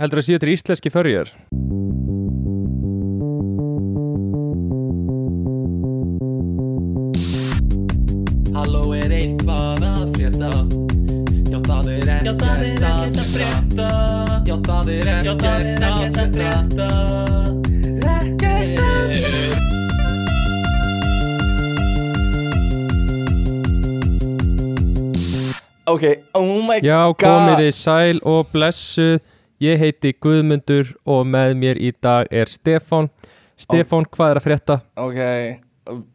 heldur að sé þetta er íslenski förjar Halló er eitthvað að frétta? Já það er ekkert að frétta. Já það er ekkert að frétta. Ekkert að Ok, oh my Já, god. komið þið sæl og blessuð Ég heiti Guðmundur og með mér í dag er Stefán. Stefán, hvað er að frétta? Ok,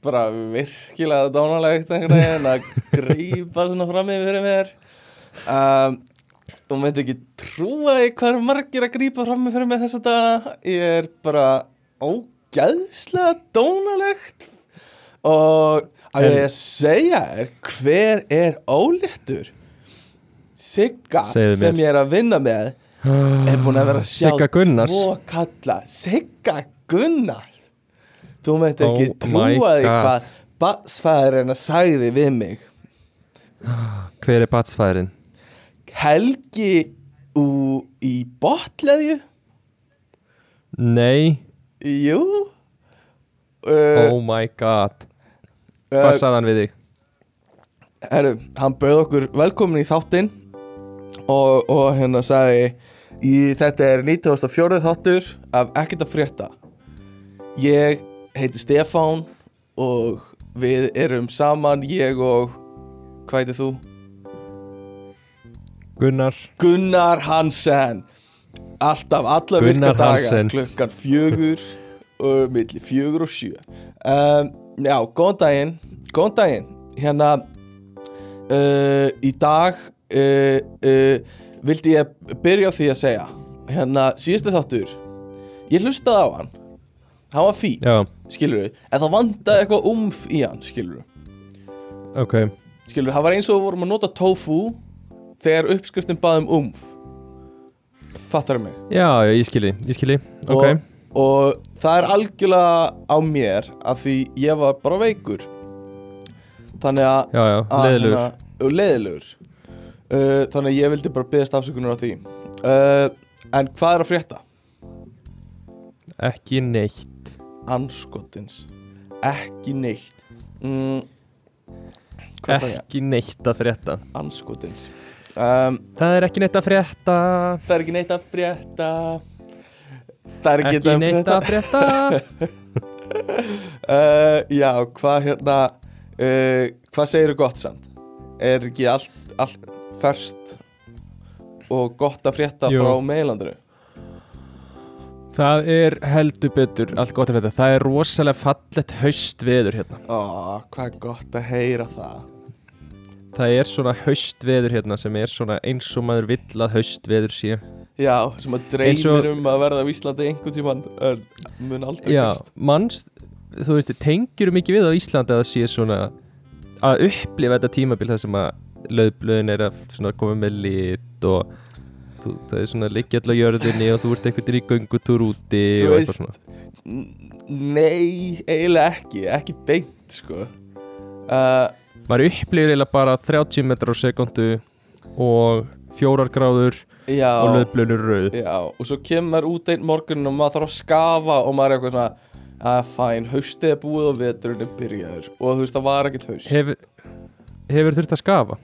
bara virkilega dánalegt einhvern veginn að grípa svona fram yfir mér. Um, Þú myndi ekki trúa því hvað er margir að grípa fram yfir mér þessa dagana. Ég er bara ógæðslega dánalegt. Og að En- ég segja er hver er óléttur Sigga sem ég er að vinna með er búin að vera að sjá tvo kalla. Sigga Gunnars? Þú myndi ekki Oh my trúa því God. hvað batsfæðurinn að sagði við mig. Hver er batsfæðurinn? Helgi ú, í botleðju Nei, jú. Uh, oh my god. Hvað uh, sagði hann við þig? herru, hann bauð okkur velkomin í þáttinn og, og hérna sagði í, þetta er 94. þáttur af ekkert að frétta ég heiti Stefán og við erum saman ég og hvað heitir þú? Gunnar Gunnar Hansen alltaf alla Gunnar virka daga Hansen. klukkan fjögur og milli fjögur og sjö um, já, góðan daginn góðan daginn hérna uh, í dag uh, uh, vildi ég byrja á því að segja hérna síðustu þáttur ég hlustaði á hann. Hann var fín, Já, skilur við en það vandaði eitthvað umf í hann, skilur við ok. Skilur, það var eins og við vorum að nota tofu þegar uppskriftin baðum umf fattar mig? Já, já, ég skilji, ég skilji Ok, og, og það er algjörlega á mér af því ég var bara veikur. Þannig að já, já, að leðilegur hérna- og leiðilegur uh, þannig að ég vildi bara byggðast afsökunar á því. Uh, en hvað er að frétta? Ekki neitt. Anskotins ekki neitt. Mm? Ekki neitt að frétta. Anskotins um, Það er ekki neitt að frétta. Það er ekki neitt að frétta. Það er Ekki neitt að frétta. uh, Já, hvað hérna uh, Hvað segirðu gott samt? Er ekki allt, allt ferst og gott að frétta Jú. frá meilandinu? Það er heldur betur allt gott að frétta Það er rosalega fallett haust veður hérna Ó, hvað er gott að heyra það Það er svona haust veður hérna sem er svona eins og maður vill að haust veður sé Já, sem að dreymir og- um að verða á Íslandi einhvern tímann en mun aldrei Já, gerast. manns, þú veist, tengjur mikið við á Íslandi að það sé svona að upplifa þetta tímabil það sem að löðblöðin er að koma með lit og þú, það er svona liggja alltaf jörðinni og þú ert veginn í göngutúr úti Þú og eitthvað svona. Nei, eiginlega ekki, ekki beint sko. Uh, maður upplifir eiginlega bara 30 metrar á sekundu og fjórar gráður Já. og löðblöðin er rauð. Já, og svo kemur út einn morgun og maður þarf að skafa og maður er eitthvað svona að fæn, haustið er búið og veturinn er byrjaður. Og þú veist, það var ekkert haust. Hefur, hefur þurft að skafa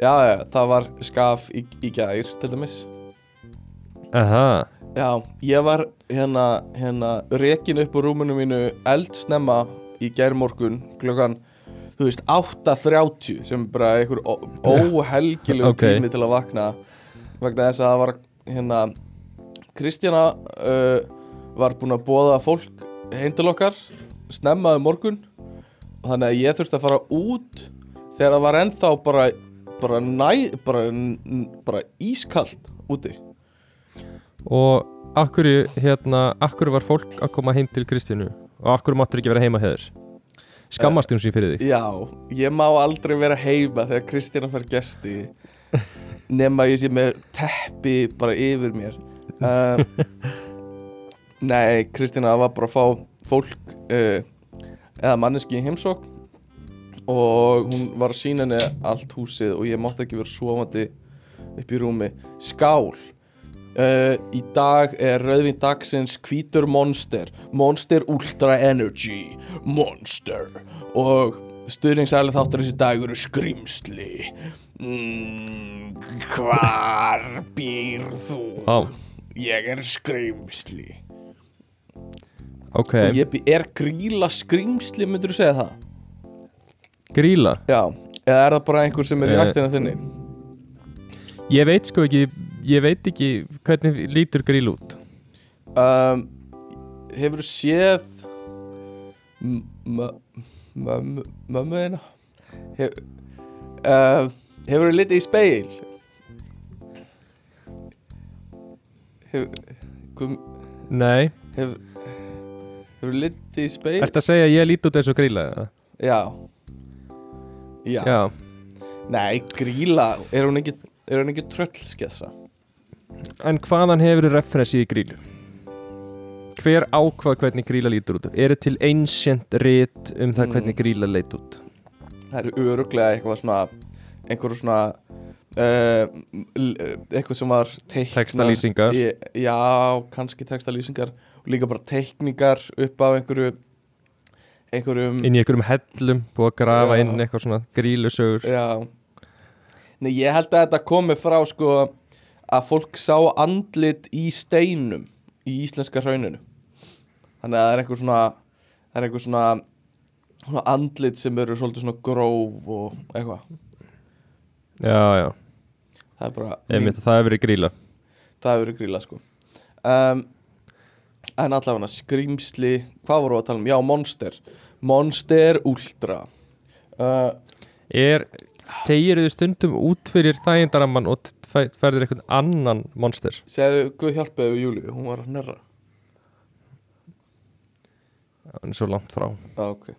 Já, já, það var skaf í, í gær, til dæmis. Aha, Já, ég var hérna, hérna rekin upp úr rúmunu mínu eldsnemma í gær morgun klokkan, þú veist, 8.30 sem bara einhver ó- óhelgilegu Ok. tími til að vakna. Vegna þess að það var hérna Kristjana uh, var búin að bóða fólk heim til okkar snemma um morgun. Þannig að ég þurfti að fara út þegar það var ennþá bara bara, næ, bara, bara ískalt úti. Og akkur, hérna, akkur var fólk að koma heim til Kristínu? Og akkur máttur ekki vera heima hefur skammast hún sín fyrir þig Já, ég má aldrei vera heima þegar Kristjana fær gesti nema ég sé með teppi bara yfir mér. Uh, Nei, Kristjana var bara að fá fólk uh, eða manneski í heimsókn og hún var að sína henni allt húsið og ég mátti ekki vera svofandi upp í rúmi. Skál. Uh, Í dag er rauðvín dagsins hvítur Monster. Monster Ultra Energy. Monster. Og stuðningsæli þáttur þessi dag eru skrimsli. Mm, Hvar býr þú? Á, Ég er skrimsli. Ok, ég er gríla skrimsli, myndur þú segja það? Gríla Já, eða er það bara einhver sem er í Eh, ættina þinni? Ég veit sko ekki, ég veit ekki hvernig lítur gríl út. Um, Hefur þú séð m- m- mömmu mömmu þina Hef, uh, Hefur þú litið í speil Hefur kom, Nei, hef, Hefur þú litið í speil að segja að ég lít út eins og gríla? Já Já, Já, Nei, gríla Er hún ekki, er hún ekki tröllskessa en hvaðan hefur referensið í grílu? Hver ákvað hvernig gríla lítur út? Eru til ancient rit um það Mm. hvernig gríla leit út? Það eru öruglega eitthvað svona einhverju svona uh, eitthvað sem var teikna Textalýsingar. Í- Já, kannski textalýsingar og líka bara teikningar upp af einhverju einhverjum Inn í einhverjum hellum, búið að grafa Já. inn eitthvað svona grílusögur. Já. Nei, ég held að þetta komi frá sko að fólk sá andlit í steinum í íslenska hrauninu. Þannig að það er einhver svona það er einhver svona, svona andlit sem eru svolítið svona gróf og eitthvað. Já, já, það er bara einmitt að það hefur verið gríla það hefur verið gríla sko. Um, en allavega skrýmsli, hvað voru að tala um? Já, Monster, Monster Ultra. Uh, Er, tegir þau stundum út fyrir þægindaramman og færðir einhvern annan monster? Segðu, Guð hjálpaði við Júlíu, hún var að nörra hann er svo langt frá. Ok.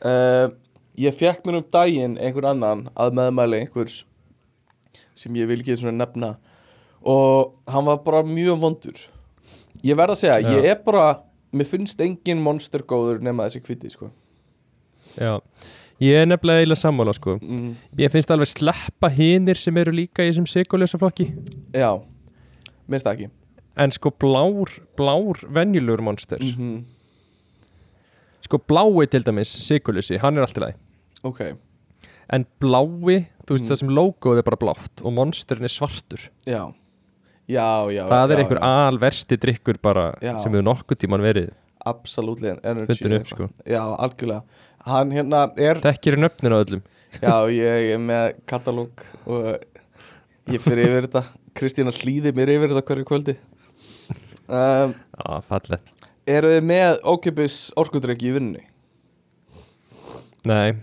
Uh, ég fekk mér um daginn einhver annan að meðmæli einhvers sem ég vil ekki nefna. Og hann var bara mjög vondur ég verð að segja, ég er bara mér finnst engin monster góður nema þessi kviti sko. Já, ég er nefnilega eiginlega sammála sko. Mm, Ég finnst alveg sleppa hinir sem eru líka í þessum sigurlösa flokki. Já, minnst það ekki. En sko blár, blár venjulegur monster. Mm Sko blái til dæmis, sigurlösi, hann er alltaf læg ok, En blái, þú veist Mm. það sem logoð er bara blátt Og monsterin er svartur. Já já, já, Það er einhver alversti drikkur bara. Sem hefur nokkuð tíman verið absolutely energy upp, sko. já, algjörlega. Hann hérna er Þekkir nöfnin á öllum? Já, ég er með katalóg og ég fyrir yfir þetta. Kristína hlýði mér yfir þetta hverju kvöldi. Um, Já, fallið Eru þið með ókipis orkudrykki í vinnunni? Nei,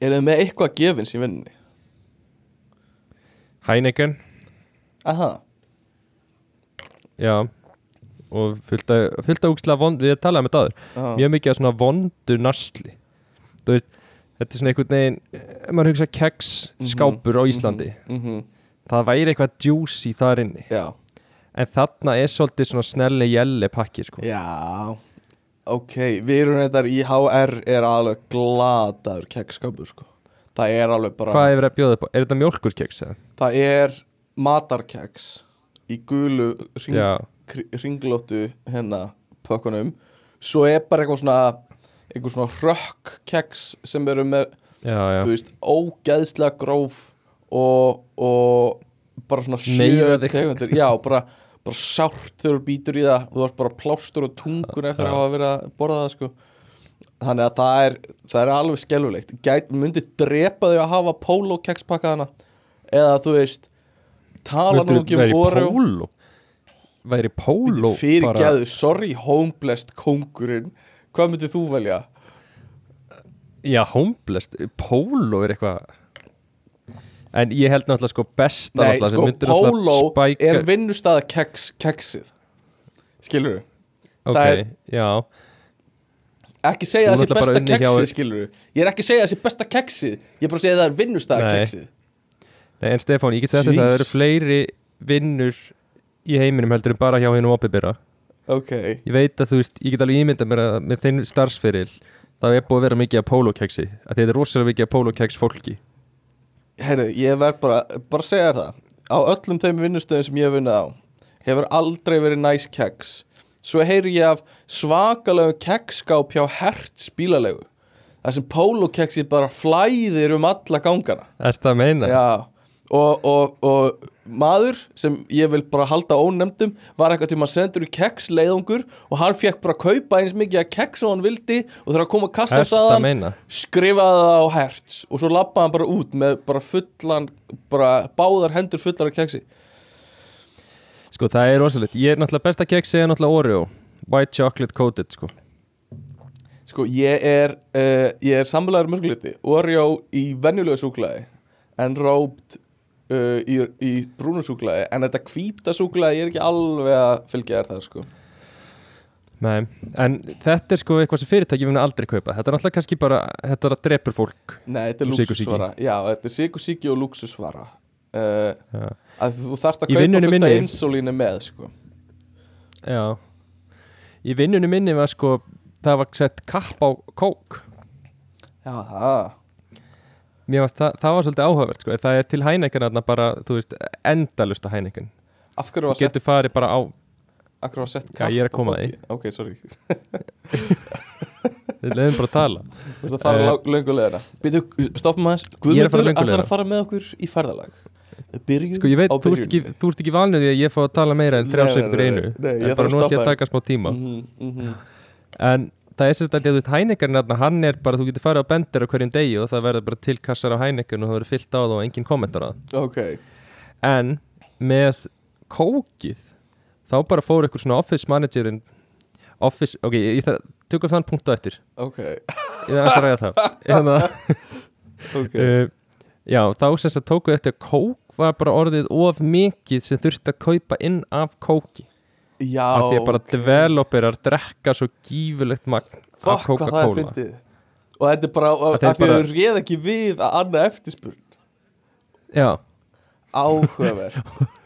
Eru þið með eitthvað gefins í vinnunni? Heineken. Aha, Já. Og fullt að, fullt að úksla vond Við talaðum með það aha. mjög mikið af svona vondu nasli veist, þetta er svona einhvern veginn ef maður hugsa keks skápur á Íslandi mm -hmm. það væri eitthvað juicy þar inni. Já, en þarna er svolítið svona snelle jelle pakki sko. já. Ok, við erum þetta í HR er alveg glataður kekskapur sko. Það er alveg bara hvað er er þetta mjólkurkeks eða? Það er matarkeks í gulu ringlóttu hérna pökkunum svo er bara eitthvað svona eitthvað svona rökkkeks sem eru með, já, já. þú veist, ógeðslega gróf og, og bara svona sjö Meiða þig. tegundir. Já, bara, bara sárt þegar þú býtur í það. Og þú ert bara plástur og tungun eftir Já. að hafa verið að borða það sko. Þannig að það er, það er alveg skelfulegt Gæt, myndi drepa þau að hafa pólókekspakkaðana eða þú veist tala nú ekki um póló. Væri póló fyrir bara- geðu, sorry homeblest kongurinn, hvað myndið þú velja? já, homeblest, póló er eitthvað en ég held náttúrulega sko besta Nei, sko, póló spæka- er vinnustæða keks, keksið. Skilur þú? ok, já. Ekki segja þessi besta keksið, skilur þú? ég er ekki segja þessi besta keksið. Ég er bara að segja það er vinnustæða keksið Nei, en Stefán, ég get sagt að það eru fleiri vinnur í heiminum heldur en bara hjá hennum opibera ok, Ég veit að þú veist, ég get alveg ímyndað mér að með þinn starfsferil það er búið að vera mikið af pólókeksi að þetta er rosalega mikið af pólókeks fólki. Heyrðu, ég verð bara bara að segja það. Á öllum þeim vinnustöðum sem ég hef vunnið á hefur aldrei verið næs keks. Svo heyri ég af svakalegu keksskáp hjá Hertz bílalegu. Það sem pólokeksi bara flæðir um alla gangana. Er það að meina? Já, og, og, og maður sem ég vil bara halda ónefndum var eitthvað tíma sendur í keks leiðungur og hann fekk bara að kaupa eins mikið að keks og hann vildi og þegar að koma að kassa saðan skrifaði það á hertz. Og svo lappaði hann bara út með bara fullan bara báðar hendur fullar af keksi Sko það er rosalegt. Ég er náttúrulega besta keksi er náttúrulega Oreo. White chocolate coated sko. Sko ég er uh, ég er samfélagur mörguliti Oreo í venjulegu súklaði en rópt uh, í, í brúnu súklaði en þetta hvíta súklaði ég er ekki alveg að fylgja þér það sko. Nei, en þetta er sko eitthvað sem fyrirtæki muni aldrei kaupa. Þetta er náttúrulega kannski bara Þetta er að drepur fólk Nei, þetta er lúksusvara Já, þetta er sykursíki og lúksusvara uh, að þú þarft að kaupa fullt af insulínu með sko. Já. Í vinnunni minni var sko Það var sett kapp á kók. Já, það varst það, það var svolítið áhugavert sko. Það er til hænekinn þarna bara, þú veist, endalust að hverju Þú getur farið bara á af hverju var sett Já, ég er að koma að því. Ok, sorry. Við leiðum bara að tala. Þú ert að fara Eh. uh, leðina Býtu, stoppum aðeins. Er að Guðmundur ætlar að fara með okkur í ferðalag? Byrjum Sko ég veit, á ekki, þú ert ekki valnið því að ég fá að tala meira en Nei, þrjá nei, sekundur nei, einu. nei, nei, ég þarf bara að nú að taka smá tíma. mm -hmm. En það er sérst að þú veist hænekkarinn hann er bara, þú getur farið á bendir á hverjum degi og það verður bara til kassar á hænekkarinn og það verður fyllt á það og enginn kommentar á það. Ok. En með kókið þá bara fór eitthvað svona office managerinn Office, ok, ég tökum þann punkt á eftir. Ok. Ég þarf að ræða það. Að Ok. Uh, Já, þá að tóku eftir að kók var bara orðið of mikið sem þurfti að kaupa inn af kóki Já. Af því að bara ok. developerar drekka svo gífulegt magn af Coca-Cola. Og þetta er bara Af því að þau réð ekki við að annað eftirspurn. Já, Áhugavert.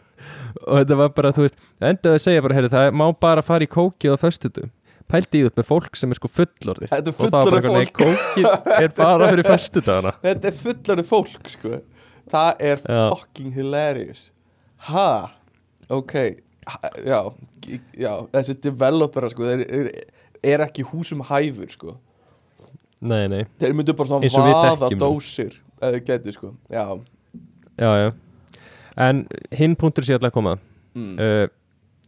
Og þetta var bara, þú veist endaði að segja bara, heyrðu, það má bara fara í kókið á föstutum pældi í út með fólk sem er sko fullorðið. Þetta er fullorðið nei, kókið er bara fyrir föstudagana. Þetta er fullarið fólk sko. Það er Já. fucking hilarious. Ha? Ok já, já Þessi developera sko Þeir er, er ekki húsum hæfur sko. Nei, nei, Þeir myndu bara svona vaða dósir Eða geti sko Já. Já, já. En hinn punktur sé alltaf að koma. Mm. uh,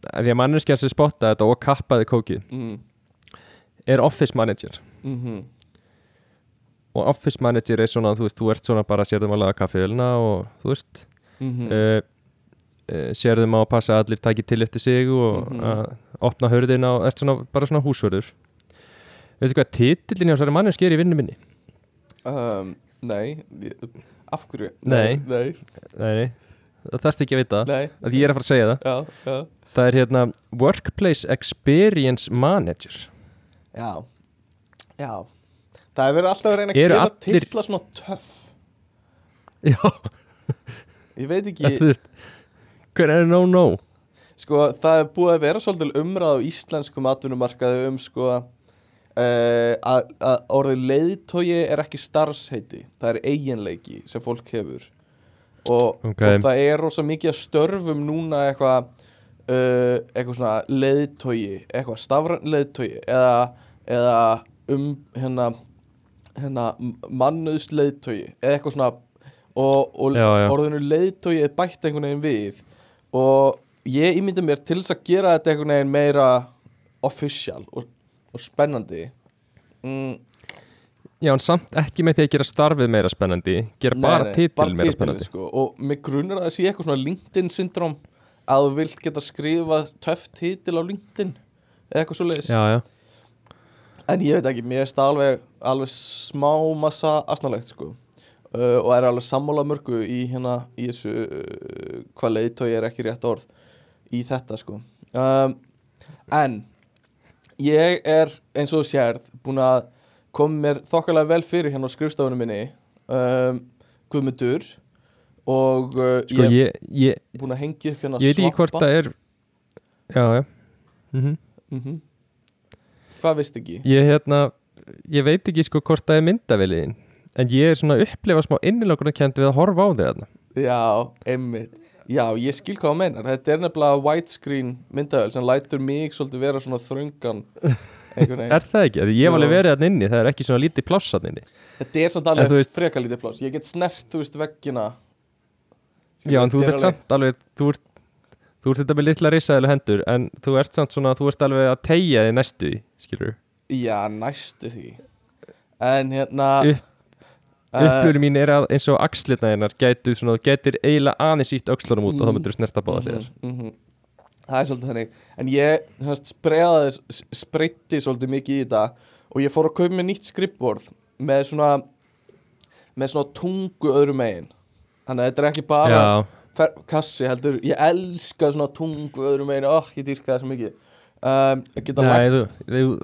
því að manneskja sem spotta þetta og kappaði kókið Mm. er office manager. Mm og office manager er svona, þú veist, þú ert svona bara sérðum að laga kaffeölina og þú veist. -hmm. uh, sérðum á að passa að allir taki til eftir sig og Mhm. að opna hörðina og ert svona, bara svona húsvörður. Veistu hvað, titillin hjá þessari manneski er í vinnu minni? Um, Nei. Af hverju? Nei. Nei. Nei, það þarfst ekki að vita. Nei. Að ég er að fara að segja það. Já, já. Það er hérna Workplace Experience Manager. Já. Já. Það er verið alltaf að reyna að gera allir- titla svona töff. Já, Ég veit ekki hver er no no Sko það er búið að vera svolítil umræð á íslenskum atvinnumarkaði um sko uh, að, að orðið leiðtogi er ekki starfsheiti Það er eiginleiki sem fólk hefur og, Ok. og það er rosa mikið að störfum núna eitthvað uh, eitthvað svona leiðtogi eitthvað stafræn leiðtogi eða, eða um hérna hérna mannuðs leiðtogi eða eitthvað svona og, og Já, já. orðinu leiðtogi er bætt einhvern veginn við og ég ímynda mér til þess að gera þetta einhvern veginn meira official og, og spennandi. Mm, já, en samt ekki með því að gera starfið meira spennandi gera nei, bara bara meira spennandi. sko. og mig grunar að það sé eitthvað svona LinkedIn syndrom að þú vilt geta skrifað töff titil á LinkedIn eða eitthvað svo leiðis En ég veit ekki, mér finnst það alveg, alveg smá massa asnalegt sko uh, og er alveg sammála mörgu í hérna í þessu uh, hvað leiðtói er ekki rétt orð í þetta sko. Um, en ég er eins og sérð búin að koma mér þokkalega vel fyrir hérna á skrifstofunum minni um, Guðmundur og uh, sko ég er búin að hengja upp hérna ég veit ekki hvort það er já, já. Mm mm Hvað veist ekki? ég hérna ég veit ekki sko hvort það er myndaveliðin en ég er svona að upplifa smá innilokunarkend við að horfa á þig þarna. Já, einmitt. Já, ég skil hvað það meinar. Þetta er nefnilega widescreen myndavel sem lætur mig svolítið vera svona þröngan Er það ekki? Ég hef alveg verið þarna inni, það er ekki svona lítið pláss þarna inni. Þetta er samt alveg veist- freka lítið pláss. Ég get snert, þú veist, veggina. Já, en þú er ert samt alveg Þú ert, þú ert þetta með litla risaðilega hendur En þú ert samt svona, þú ert alveg að tegja þig næstu því Skilur Já, næstu því. En hérna Upp- eh, Upplöru mín er að eins og axlirna hennar gætu svona, gætir eiginlega aðeins ítt öxlunum út og þá Mhm. myndir þú snerta báða hliðar. Mhm, mhm. Það er svolítið þannig. En ég semast, sprejaði, s- spreyti svolítið mikið í þetta Og ég fór að kaupa mér nýtt skrippborð Með svona Með svona tungu öðru megin. Þannig að þetta er ekki bara fer, kassi heldur Ég elska svona tungu öðru megin. Ó, ég dýrka það svo mikið. Um, Ég geta lagt, nei, þú, þú,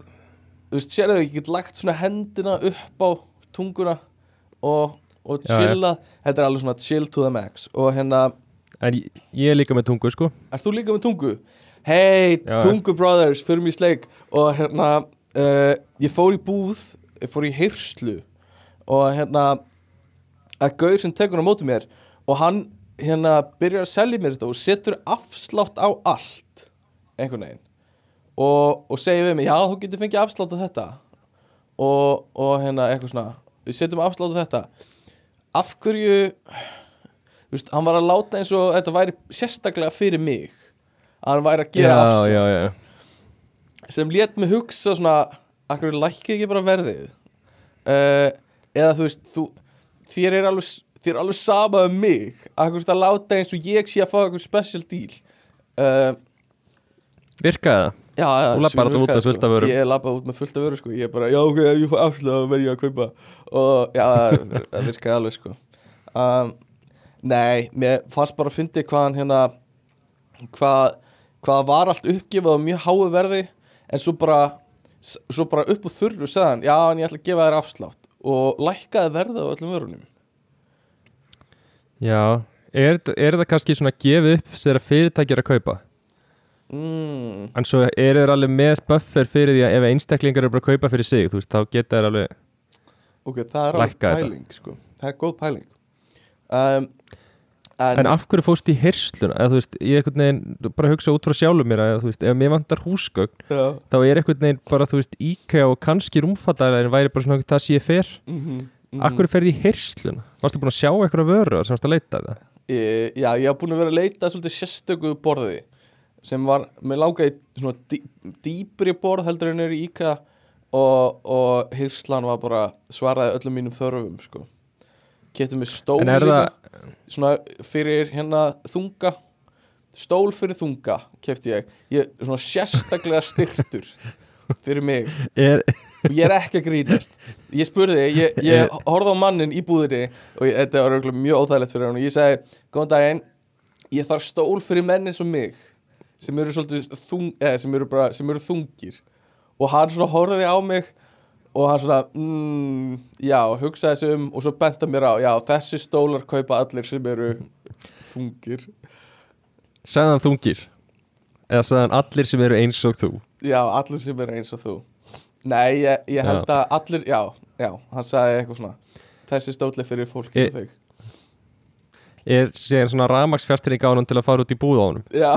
þú veist, sérðu ég get lagt svona hendina upp á tunguna Og, og chilla. Þetta er alveg svona chill to the max. Og hérna en ég, ég er líka með tungu sko. Ert þú líka með tungu? Hei. Tungu Brothers, fyrir mig í sleik. Og hérna, uh, ég fór í búð Ég fór í hyrslu Og hérna Að gaur sem tekur á móti mér Og hann hérna byrjar að selja mér þetta Og setur afslátt á allt Einhvern veginn. Og, og segir við mig, já þú getur fengið afslátt á þetta. Og, og hérna eitthvað svona Við setjum afslátt á þetta. Af hverju Þú veist, hann var að láta eins og þetta væri sérstaklega fyrir mig að hann væri að gera afslátt. sem lét mig hugsa svona akkur lækki ekki bara verðið? Uh, eða þú veist þú, þér er alveg þér er alveg sama um mig akkur veist að láta eins og ég sé að fá eitthvað special deal? Uh, Virkaði það? Já, já, Þú labbar sumir út með fullt af vörum. ég labba út með fullt af vöru sko. ég er bara, já ok, ef ég fá afslátt þá verð ég að kaupa og já, það virkaði alveg sko um, nei, mér fannst bara að fyndi hvað hann hérna hvað, hvað var allt uppgefað á mjög háu verði en svo bara svo bara upp úr þurru sagði hann, já en ég ætla að gefa þér afslátt og lækkaði verðið á öllum vörunum Já, er, er það kannski svona gefið upp þegar fyrirtæki er að kaupa? Mm, En svo er þeir alveg með buffer fyrir því að ef einstaklingar eru bara að kaupa fyrir sig, þú veist, þá geta þeir alveg ok, það er alveg Lækka pæling sko. það er góð pæling um, en, En af hverju fóst í hirsluna? Eða þú veist, ég einhvern veginn bara hugsa út frá sjálfum mér að þú veist, ef mér vantar húsgögn já, þá er einhvern veginn bara, þú veist, IKEA og kannski rúmfattalega væri bara svona það sé fer mm -hmm, Af hverju ferði í hirsluna? Varstu búin að sjá eitthvað vöru sem varst að leita það? Ég, já, ég haf búin að vera að leita svolítið sérstöku borði sem var, mér langaði svona dý, dýpri borð heldur en er í IKEA og, og hyrslan var bara svaraði öllum mínum þörfum sko. Kefti mér stól líka. Svona fyrir hérna þunga stól fyrir þunga kefti ég, ég svona sérstaklega styrtur fyrir mig. Er, og ég er ekki að grínast. Ég spurði, ég, ég horfði á mannin í búðinni og ég, þetta var mjög óþægilegt fyrir hann og ég segi, góðan daginn ég þarf stól fyrir menn eins og mig sem eru svolítið þung, eða, sem, eru bara, sem eru þungir og hann svona horfði á mig og hann svona mm, já, hugsaði sig um og svo benta mér á, já, þessi stólar kaupa allir sem eru þungir sagði hann þungir? Eða sagði hann allir sem eru eins og þú? já, allir sem eru eins og þú nei, ég, ég held að allir, já, já, hann sagði eitthvað svona þessi stóli fyrir fólk Ég- og þig Er séðan svona ramagsfjartinni gáðan til að fara út í búð á honum? Já.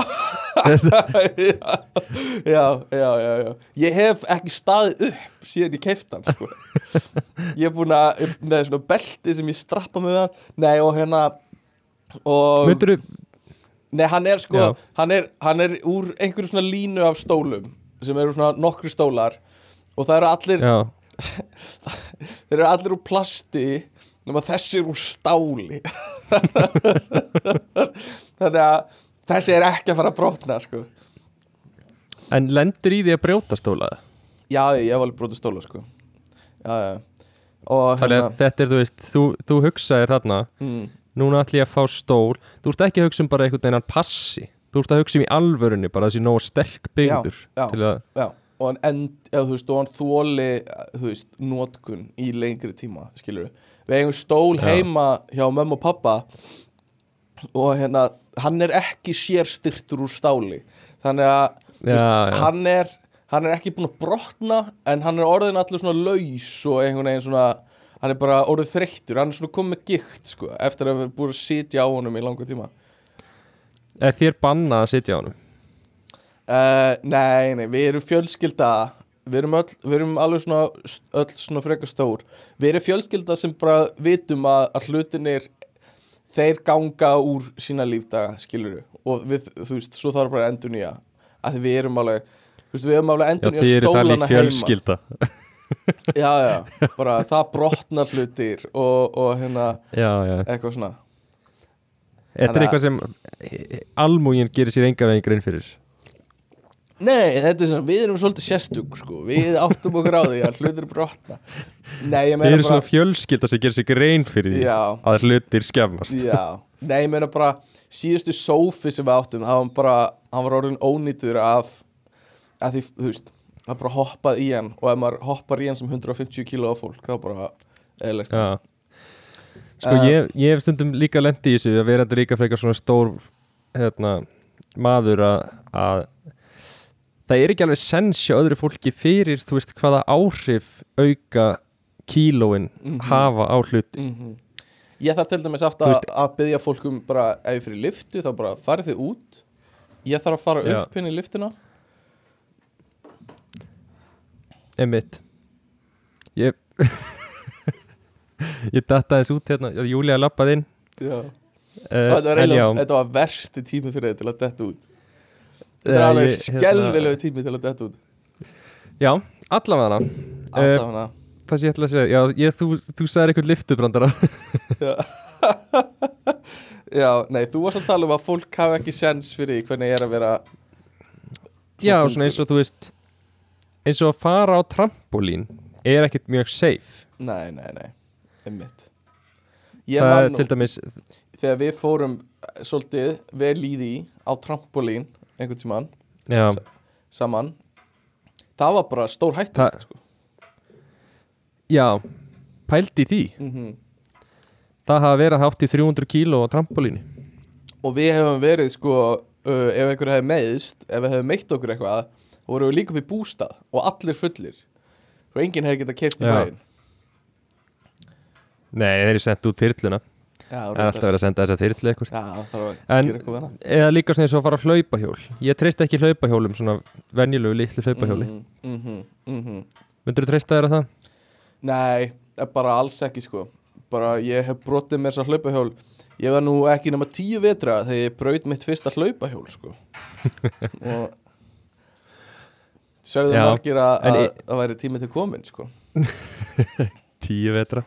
já, já, já, já. Ég hef ekki staðið upp síðan ég keift hann sko. Ég er búin að Nei, svona belti sem ég strappa með hann. Nei, og hérna og, Myndur Nei, hann er sko hann er, hann er úr einhverju svona línu af stólum sem eru svona nokkru stólar og það eru allir þeir eru allir úr plasti nema þessi er úr stáli. Þannig að þessi er ekki að fara að brotna sko. en lendur í því að brjóta stólaða? já, ég hef alveg brotið stóla sko. já, já og hérna þetta er, þú veist, þú, þú hugsaðir þarna mm, Núna ætlum ég að fá stól Þú ert ekki að hugsa um bara einhvern veginn passi Þú ert að hugsa um í alvörunni bara þessi nógu sterk. Til að, já, og hann þóli nótkun í lengri tíma skilur við eigum stól heima hjá mömmu og pappa og hérna, hann er ekki sérstyrtur úr stáli. Þannig að Já, veist, já. hann er hann er ekki búinn að brotna en hann er orðin allir svona laus og einhvern veginn svona hann er bara orðið þreyttur, hann er svona komið gikt sko, eftir að við búin að sitja á honum í langa tíma. Er þér bannað að sitja á honum? Uh, nei, nei, við erum fjölskylda. Við erum, öll, við erum alveg svona öll svona frekar stór. Við erum fjölskylda sem bara vitum að, að hlutinir þeir ganga úr sína lífdaga skilur og við, þú veist, svo þarf bara endur nýja að við erum alveg veist, við erum alveg endur nýja stólana heima. Já, já, bara það brotnar hlutir og, og hérna Já, já. eitthvað svona. Þetta er eitthvað sem almúgin gerir sér enga veginn grein fyrir Nei, þetta er svona, við erum svolítið sérstug sko, við áttum okkur á því að hlutir brotna. Nei, ég meina bara svona fjölskylda sem gerir sér grein fyrir því Já, að hlutir skemmast. Já, nei, ég meina bara síðustu sófi sem við áttum það var bara, hann var orðin ónýtur af að því, þú veist það bara hoppað í hann og ef maður hoppar í hann sem 150 kíló af fólk þá bara eðlegt Já. Sko Uh, ég, ég hef stundum líka lendi í þessu að vera þetta líka frekar svona stór hérna, maður að, að það er ekki alveg sens hjá öðru fólki fyrir þú veist hvaða áhrif auka kílóin Mhm. hafa á hluti. Mm Ég þarf til dæmis aftur að, að byggja fólkum bara ef ég fyrir liftu þá bara farið þið út. Ég þarf að fara Já. upp hérna í liftuna Einmitt. Ég Ég datta þess út hérna. Júlia lappaði inn. Uh, þetta, var já, þetta var versti tími fyrir þið til að detta út Þetta er alveg hérna- skelvilegu tími til að detta út. Já, allavega. Alltaf Það sem ég ætla að segja, já, ég, þú, þú sagðir eitthvað liftubrandara Já. Já, nei, þú varst að tala um að fólk hafa ekki sens fyrir hvernig ég er að vera Já, þungur. svona eins og þú veist eins og að fara á trampolín er ekkert mjög safe. Nei, nei, nei, Ég Það er til dæmis þegar við fórum eh, svolítið vel í því á trampolín einhvern tímann Já, saman Það var bara stór hættu Það- sko. já pældi því. Mm Það hafa verið hátt í 300 kíló á trampolínu. Og við hefum verið sko uh, ef einhver hefði meiðst ef við hefum meitt okkur eitthvað vorum við líka upp í bústað og allir fullir. Og enginn hefði getað kert í bæinn. Nei, þeir eru sendt út þyrluna. Já, Það er alltaf verið að senda það þarf að En- gera eitthvað hana Eða líka svona eins og að fara að hlaupahjól. Ég treyst ekki hlaupahjólum, svona venjulegu litlu hlaupahjóli. Mm -hmm, mm -hmm. Myndur þú treysta þér að það? Nei, eh, bara alls ekki sko. Bara ég hef brotið mér svo hlaupahjól. Ég var nú ekki nema tíu vetra þegar ég braut mitt fyrsta hlaupahjól sko. Og sögðu margir að en það væri tími til komin sko. Tíu vetra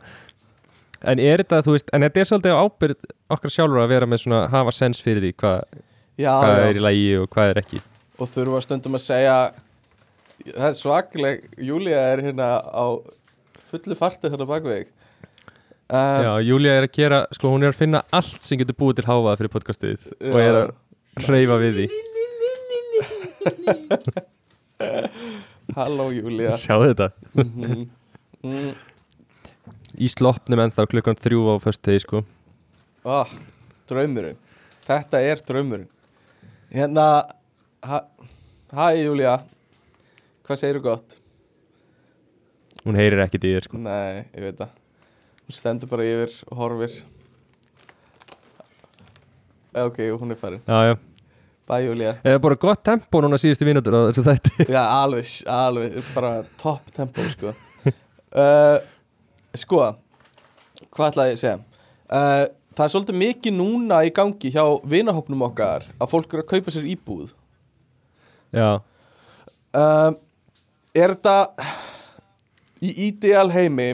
En er þetta, þú veist, en þetta er svolítið á ábyrð okkar sjálfur að vera með svona hafa sens fyrir því hvað, já, er í lægi og hvað er ekki. Og þurfa stundum að segja Það er svakleg Júlía er hérna á fullu farti hérna bakveg um, Já, Júlia er að gera, sko hún er að finna allt sem getur búið til háfað fyrir podcastið og er að hreyfa við því. Halló Júlía. Sjáðu þetta? Mm mm, Í sloppnum ennþá klukkan þrjú á föstudegi sko. Ah, Draumurinn. Þetta er draumurinn. Hérna ha, Hæ Júlía. Hvað segirðu gott? Hún heyrir ekkert í þér sko. Nei, ég veit það. Hún stendur bara yfir og horfir. Eh, Ok, hún er farin. Já, já. Bæ Júlía. Eða bara gott tempo núna síðustu mínútur á þessu þætti? Já, alveg, alveg, bara topp tempo, sko. Uh, Sko, hvað ætlaði ég að segja? Uh, Það er svolítið mikið núna í gangi hjá vinahopnum okkar að fólk eru að kaupa sér íbúð. Já. Uh, Er þetta í ideal heimi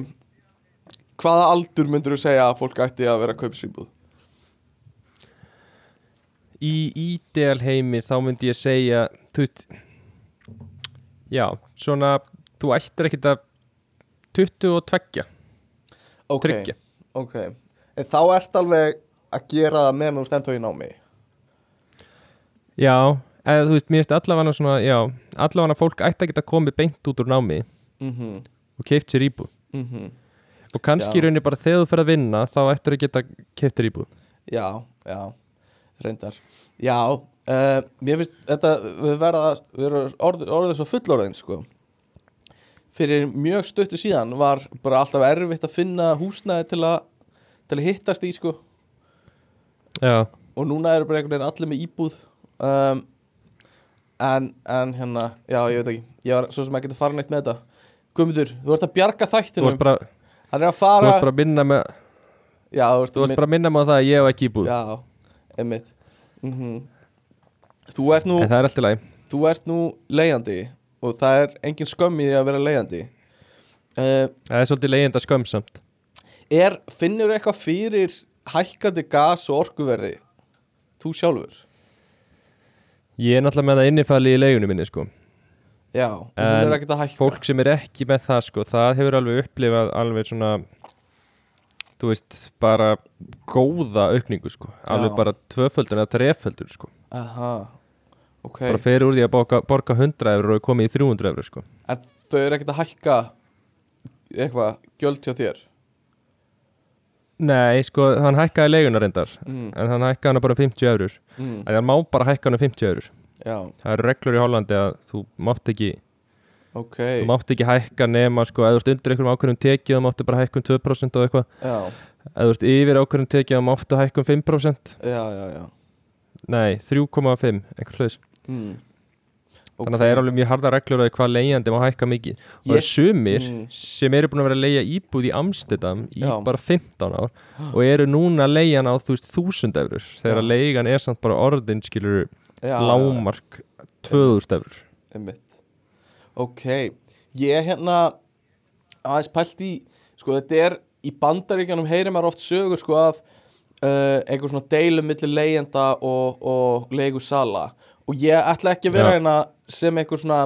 hvaða aldur myndur þú segja að fólk ætti að vera að kaupa sér íbúð? Í ídeal heimi þá myndi ég segja Þú veist Já, svona Þú ættir ekkert að 22 Ok, Tryggja. ok. En þá ert alveg að gera það með mér stendur í námi? Já, eða þú veist, mér finnst allavega svona Já, allavega fólk ætti að geta komið beint út úr námi Mhm, og keift sér íbúð. Mhm. Og kannski Já. í rauninni bara þegar þú fer að vinna þá ættir að geta keift sér íbúð. Já, já, reyndar. Já, uh, mér finnst þetta við verða, orðið, orðið svo fullorðin sko Fyrir mjög stuttu síðan var bara alltaf erfitt að finna húsnæði til að til að hittast í sko. Já, og núna eru bara einhvern veginn allir með íbúð um, en, en hérna já, ég veit ekki, ég var svo sem ekki að fara neitt með þetta. Guðmundur, þú ert að bjarga Þú þættinum varst bara, hann er að þú fara bara að minna með já, þú Þú varst bara að minna með það að ég hef ekki íbúð. Já, einmitt. Mm þú ert nú En það er alltaf læg þú ert nú leiðandi og það er engin skömm í því að vera leiðandi uh, Það er svolítið leiðinda skömmsamt er, finnur eitthvað fyrir hækkandi gas og orkuverði? Þú sjálfur? Ég er náttúrulega með það innifæli í leigunum minni sko. Já, hún er ekkert að hækka. Fólk sem er ekki með það sko Það hefur alveg upplifað alveg svona Þú veist, bara góða aukningu sko. Alveg Já. bara tvöföldur eða treföldur sko. Aha, ok. Bara fer úr því að borga, borga 100 eurur og komið í 300 eurur sko. En þau eru ekkert að hækka eitthvað, gjöld hjá þér? Nei, sko, hann hækkaði leiguna reyndar mm, En hann hækkaði hana bara um 50 eurur mm, En hann má bara hækka hana um 50 eurur já, Það eru reglur í Hollandi að þú mátt ekki ok. Þú mátt ekki hækka nema sko Ef þú ert undir einhverjum ákveðnum tekið þá máttu bara hækka um 2% og eitthvað. Ef þú ert yfir ákveðnum tekið þá máttu hækka um 5% já, já, já. Nei, 3,5 einhver hlaus mm. Þannig að það er alveg mjög harda reglur á hvað leigjandi má hækka mikið Og það Ég- er sumir Mm. sem eru búin að vera að leigja íbúð í Amsterdam í Já. bara 15 ár og eru núna að leigja hana á þú veist 1000 eurur þegar að leigan er samt bara orðin skilur lámark 2000 eurur. Ok, ég hérna aðeins pælt í sko þetta er í bandaríkjanum heyrir maður oft sögur sko af uh, einhver svona deilum milli leigjenda og, og leigusala og ég ætla ekki að vera Já. hérna sem einhver svona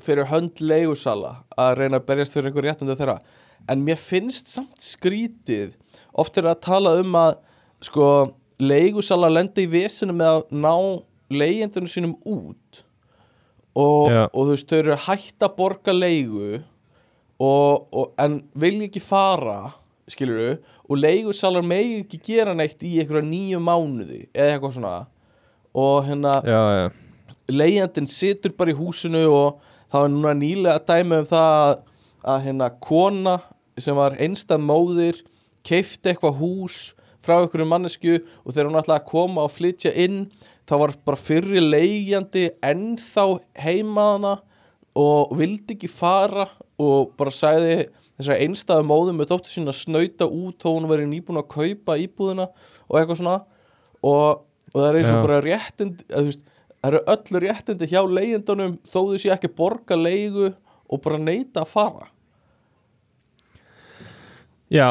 fyrir hönd leigusala að reyna að berjast fyrir einhver réttandu þeirra. En mér finnst samt skrítið oft er að tala um að sko leigusala lendi í vesinu með að ná leigjendunum sínum út. Og, og þú veist, þau eru hætt að borga leigu og, og, en vilja ekki fara skilur þau, og leigusalar megi ekki gera neitt í einhverja nýju mánuði eða eitthvað svona og hérna, leigjandinn situr bara í húsinu og það var núna nýlega dæmi um það að, hérna kona sem var einstað móðir keifti eitthvað hús frá einhverju mannesku og þegar hún ætlaði að koma og flytja inn þá var bara fyrri leigjandi ennþá heimaðana og vildi ekki fara og bara sagði þessari einstæðu móðum með dóttur sín að snauta út þó hún verið nýbúin að kaupa íbúðina og eitthvað svona. Og, og það er eins og Já. bara réttind að, veist, það eru öll réttindi hjá leigjendunum þó þau sé ekki að borga leigu og bara neita að fara já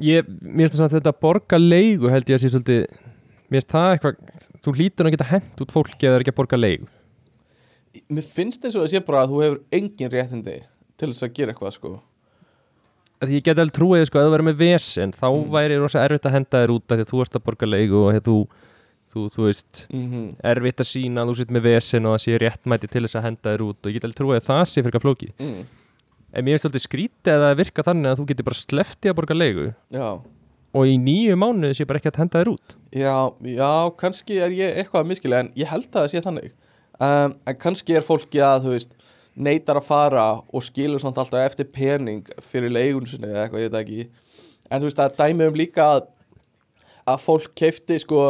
ég, Mér finnst það að þetta borga leigu held ég að sé svolítið Mér finnst það eitthvað Þú hlýtur að geta hent út fólki að það er ekki að borga leigu Mér finnst eins og það sé bara að þú hefur engin réttindi til þess að gera eitthvað sko Því ég get alveg trúið sko að þú verður með vesen þá Mm. væri rosa erfitt að henda þér út af því að þú ert að borga leigu og þú, þú, þú veist mm erfitt að sína að þú sitt með vesen og það sé réttmæti til þess að henda þér út og ég get alveg trúið að það sé fyrir flóki mm. en mér finnst alltaf skrítið að það virka þannig að þú getur bara sleppti að borga leigu Já, og í nýju mánuði sé bara ekki að henda þér út. Já, já, kannski er ég eitthvað að miskila en ég held að það sé þannig. Um, en kannski er fólki að þú veist neitar að fara og skilur samt alltaf eftir pening fyrir leigun sinni eða eitthvað, ég veit ekki. En þú veist það er dæmi um líka að, að fólk keifti sko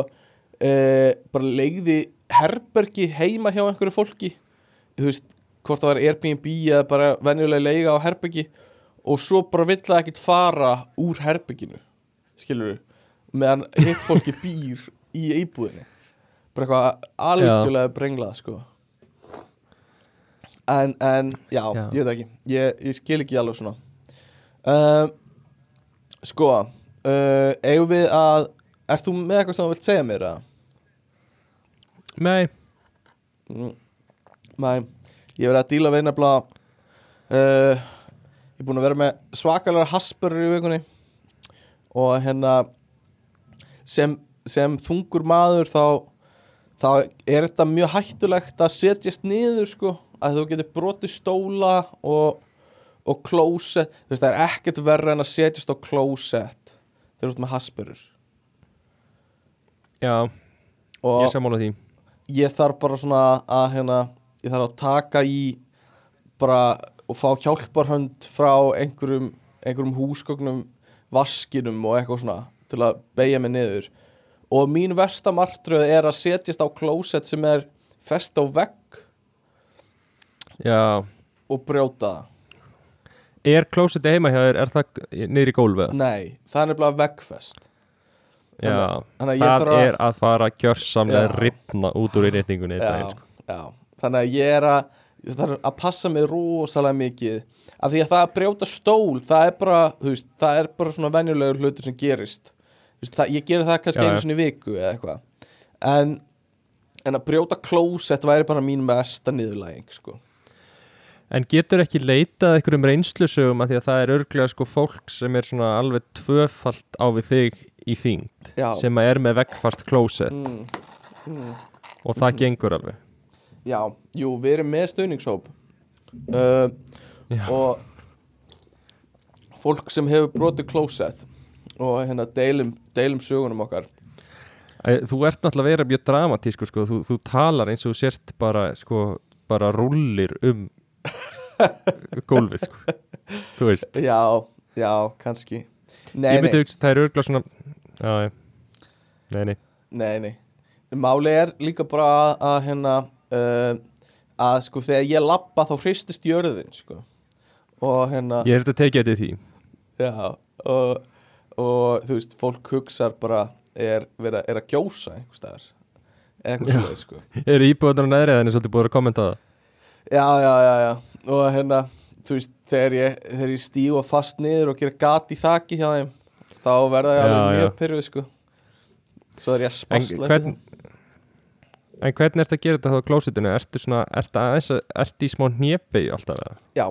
uh, bara leigði herbergi heima hjá einhverju fólki. Þú veist, hvort það var Airbnb eða bara venjulega leiga á herbergi. Og svo bara vill það ekkert fara úr herberginu skilur við, meðan hitt fólki býr í íbúðinni. Bara eitthvað algjörlega brenglað sko. En, en já, Já. ég veit ekki. Ég, ég skil ekki alveg svona. Uh, sko uh, eigum við að ert þú með eitthvað sem þú vilt segja mér eða? Nei, Mm, Nei, ég verið að díla við nefnilega uh, Ég er búin að vera með svakalega haspurur í vikunni. Og hérna sem, sem þungur maður þá, þá er þetta mjög hættulegt að setjast niður sko. Að þú getur brotið stóla og, og klósett. Það er ekkert verra en að setjast á klósett þegar þú ert með haspurur já, og ég sammála því. ég þarf bara svona að hérna, ég þarf að taka í bara og fá hjálparhönd frá einhverjum, einhverjum húsgögnum vaskinum og eitthvað svona til að beigja mig niður. Og mín versta martröð er að setjast á klósett sem er fest á vegg Já, og brjóta er klósetti heima hjá þér, er það niður í gólfið? Nei, það er nefnilega veggfest Já, þannig að það að- er að fara gjörsamlega Já. ripna út úr innréttingunni sko. já, þannig að ég er að ég þarf að passa mig rosalega mikið af því að það að brjóta stól það er bara, þú veist, það er bara svona venjulegur hlutur sem gerist veist, það, ég gerir það kannski já. sinni í viku eða eitthvað en, en að brjóta klósett væri bara mín versta niðurlæging sko. En getur ekki leitað einhverjum reynslusögum að því að það er örglega sko fólk sem er svona alveg tvöfalt á við þig í þyngd Já. sem að er með veggfast klósett mm, mm. og það gengur alveg. Já, jú, við erum með stöðningshóp uh, og fólk sem hefur brotið klósett og hérna deilum, deilum sögunum okkar. Þú ert náttúrulega að vera mjög dramatísku sko. þú, þú talar eins og sért bara sko, bara rullir um gólfið sko. þú veist. Já, já, kannski. Nei, Ég myndi hugsa, það er örglega svona já. Nei, nei. Nei, nei. Máli er líka bara að, að hérna uh, að sko þegar ég labba þá hristist jörðin sko. Og hérna Ég er þetta að tekið þetta því. Já, og, og þú veist, fólk hugsar bara er, vera, er að gjósa einhvers staðar. Eitthvað svoleið sko. Er íbúðan á neðri eða svolítið búið að kommenta það? Já, já, já, já. Og hérna, þú veist, þegar ég, ég stígu fast niður og gera gat í þaki hjá þeim þá verða ég alveg mjög pyrruð sko. Svo er ég að En spasla hvern, en hvernig ertu að gera þetta á klósitinu? Ertu svona, ertu aðeins að, ertu í smá hnjepi alltaf eða? Já,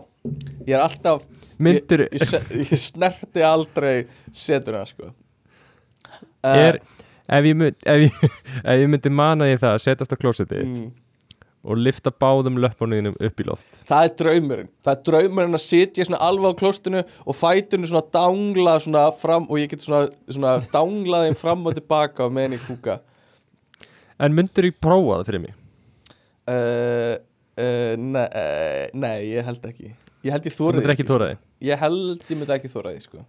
ég er alltaf Myndir, ég, ég, ég snerti aldrei setuna sko. Uh, er, ef ég, mynd, ef, ég, ef ég myndi mana því það að setjast á klósiti mm, og lifta báðum löpunniðinum upp í loft. Það er draumurinn. Það er draumurinn að sitja alveg á klostinu og fætunni svona dangla svona fram og ég get svona, svona dangla þeim fram og tilbaka og meðan ég kúka. En myndir ég prófa það fyrir mig? uh, uh, nei, uh, nei, ég held ekki. Ég held ég Þú þórið myndir ekki þóra því? Ég held ég myndi ekki þóra því sko.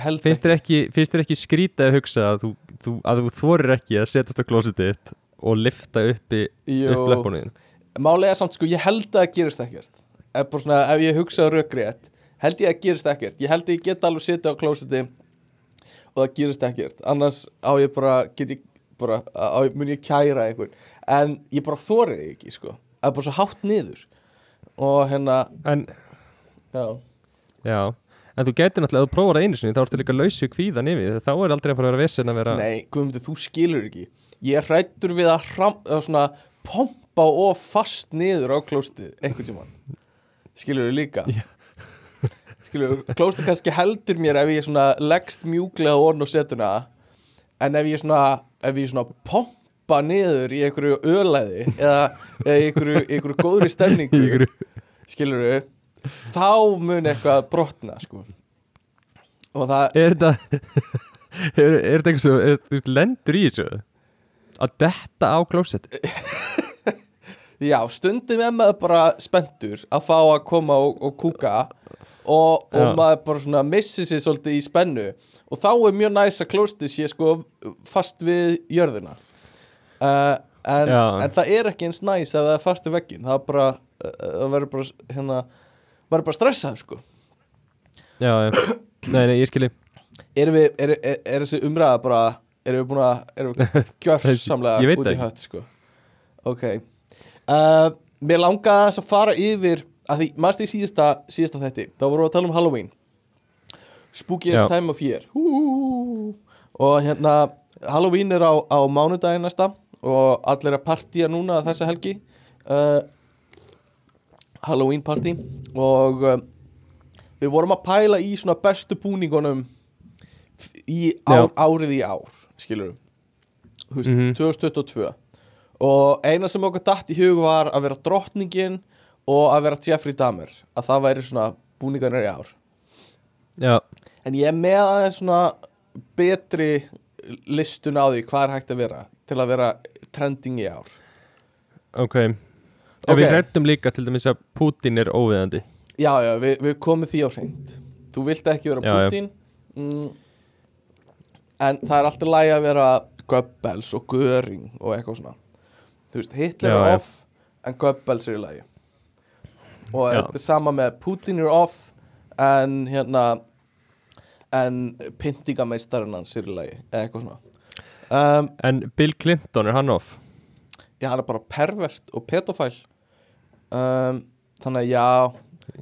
Finnst þér ekki, ekki skrítið að hugsa að þú, þú, þú þorir ekki að setjast á klósitið þitt og lifta uppi upp Jú, löpunniðin? málega samt sko, ég held að það gerist ekkert. Ef, svona, ef ég hugsa rökrétt held ég að gerist ekkert. Ég held ég get alveg setja á klósiti og það gerist ekkert. Annars á ég bara, get ég bara á, mun ég kæra einhvern. En ég bara þórið því ekki sko. Það er bara svo hátt niður. Og hérna, En, já. Já En þú getur náttúrulega, ef þú prófar það einu sinni þá ertu líka lausu kvíðan yfir þá er aldrei að fara að vera vesen að vera nei, Guðmundur, þú skilur ekki. Ég hrættur við að hram, að svona, pompa og fast niður á klóstið einhvern tímann. Skilur þú líka? Já. skilur þú, klóstið kannski heldur mér ef ég svona leggst mjúklega orn og setuna en ef ég svona ef ég svona pompa niður í einhverju ölæði eða, eða í einhverju, einhverju góðri stemningu. Skilur þú þá mun eitthvað brotna sko. Og það, Er þetta Er, er þetta eitthvað lendur í þessu? Að detta á klósett? Já, stundum er maður bara spenntur að fá að koma og, og kúka og, og maður bara svona missi sig svolítið í spennu. Og þá er mjög næs að klóstið sé sko fast við jörðina. Uh, en, en það er ekki eins næs ef það er fast við veggin það bara, uh, það verður bara hérna, maður er bara stressaður sko. Já, já, nei, nei, ég skilji Erum við, er, er, er þessi umræða bara erum við búin að, erum við gjörsamlega út í hött sko? Ok. Uh, Mér langaði að fara yfir að því, maður í síðasta, síðasta þetti þá vorum við að tala um Halloween. Spookiest Já. time of year. Hú. og hérna Halloween er á, á mánudaginn næsta og allir að partíja núna þessa helgi. Uh, Halloween party og uh, við vorum að pæla í svona bestu búningunum í ár, árið í ár skilur við Mhm. 2022 og eina sem okkur datt í hug var að vera drottningin og að vera Jeffrey Dahmer að það væri svona búningarnir í ár. Já, en ég með aðeins svona betri listun á því hvað er hægt að vera til að vera trending í ár. Ok En Ok. við hrættum líka til dæmis að Putin er óviðandi. Já já, við, við komum því á hreint. Þú vilt ekki vera Já. Putin. Mm, en það er alltaf lægi að vera Goebbels og Göring og eitthvað svona. Þú veist, Hitler er off en Goebbels er í lagi. Og þetta er sama með Putin er off en hérna en pyntingameistarinn hans er í lagi eða eitthvað svona. Um, En Bill Clinton, er hann off? já, hann er bara pervert og pedofæl um, þannig að já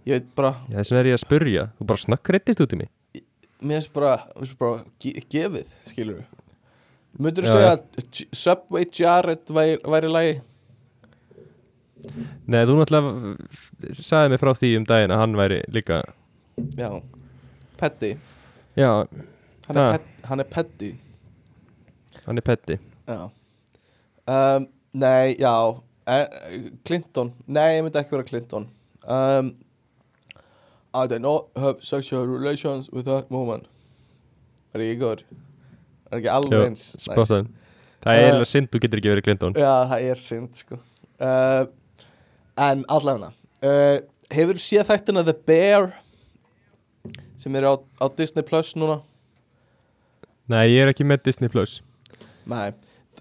ég veit bara, Já, þess vegna er ég að spurja Þú bara snakkreittist út í mig. Mér finnst bara, bara ge gefið, skilur við Myndur þú segja að Subway Jared væri, væri lagi? Nei, þú náttúrulega sagði mig frá því um daginn að hann væri líka Já, Petty Já, Hann er, Ha. pet, hann er Petty hann er petti Já. Um, Nei, já Clinton, nei, ég myndi ekki vera Clinton. Um, I did not have sexual relations with that woman. Er ég góður? Er ekki alveg eins? Spottan Það er Eh, eiginlega synd, þú getur ekki verið Clinton. Já, það er synd sko. Uh, En allavega uh, Hefur séð þættina The Bear sem er á, á Disney Plus núna? Nei, ég er ekki með Disney Plus. Nei,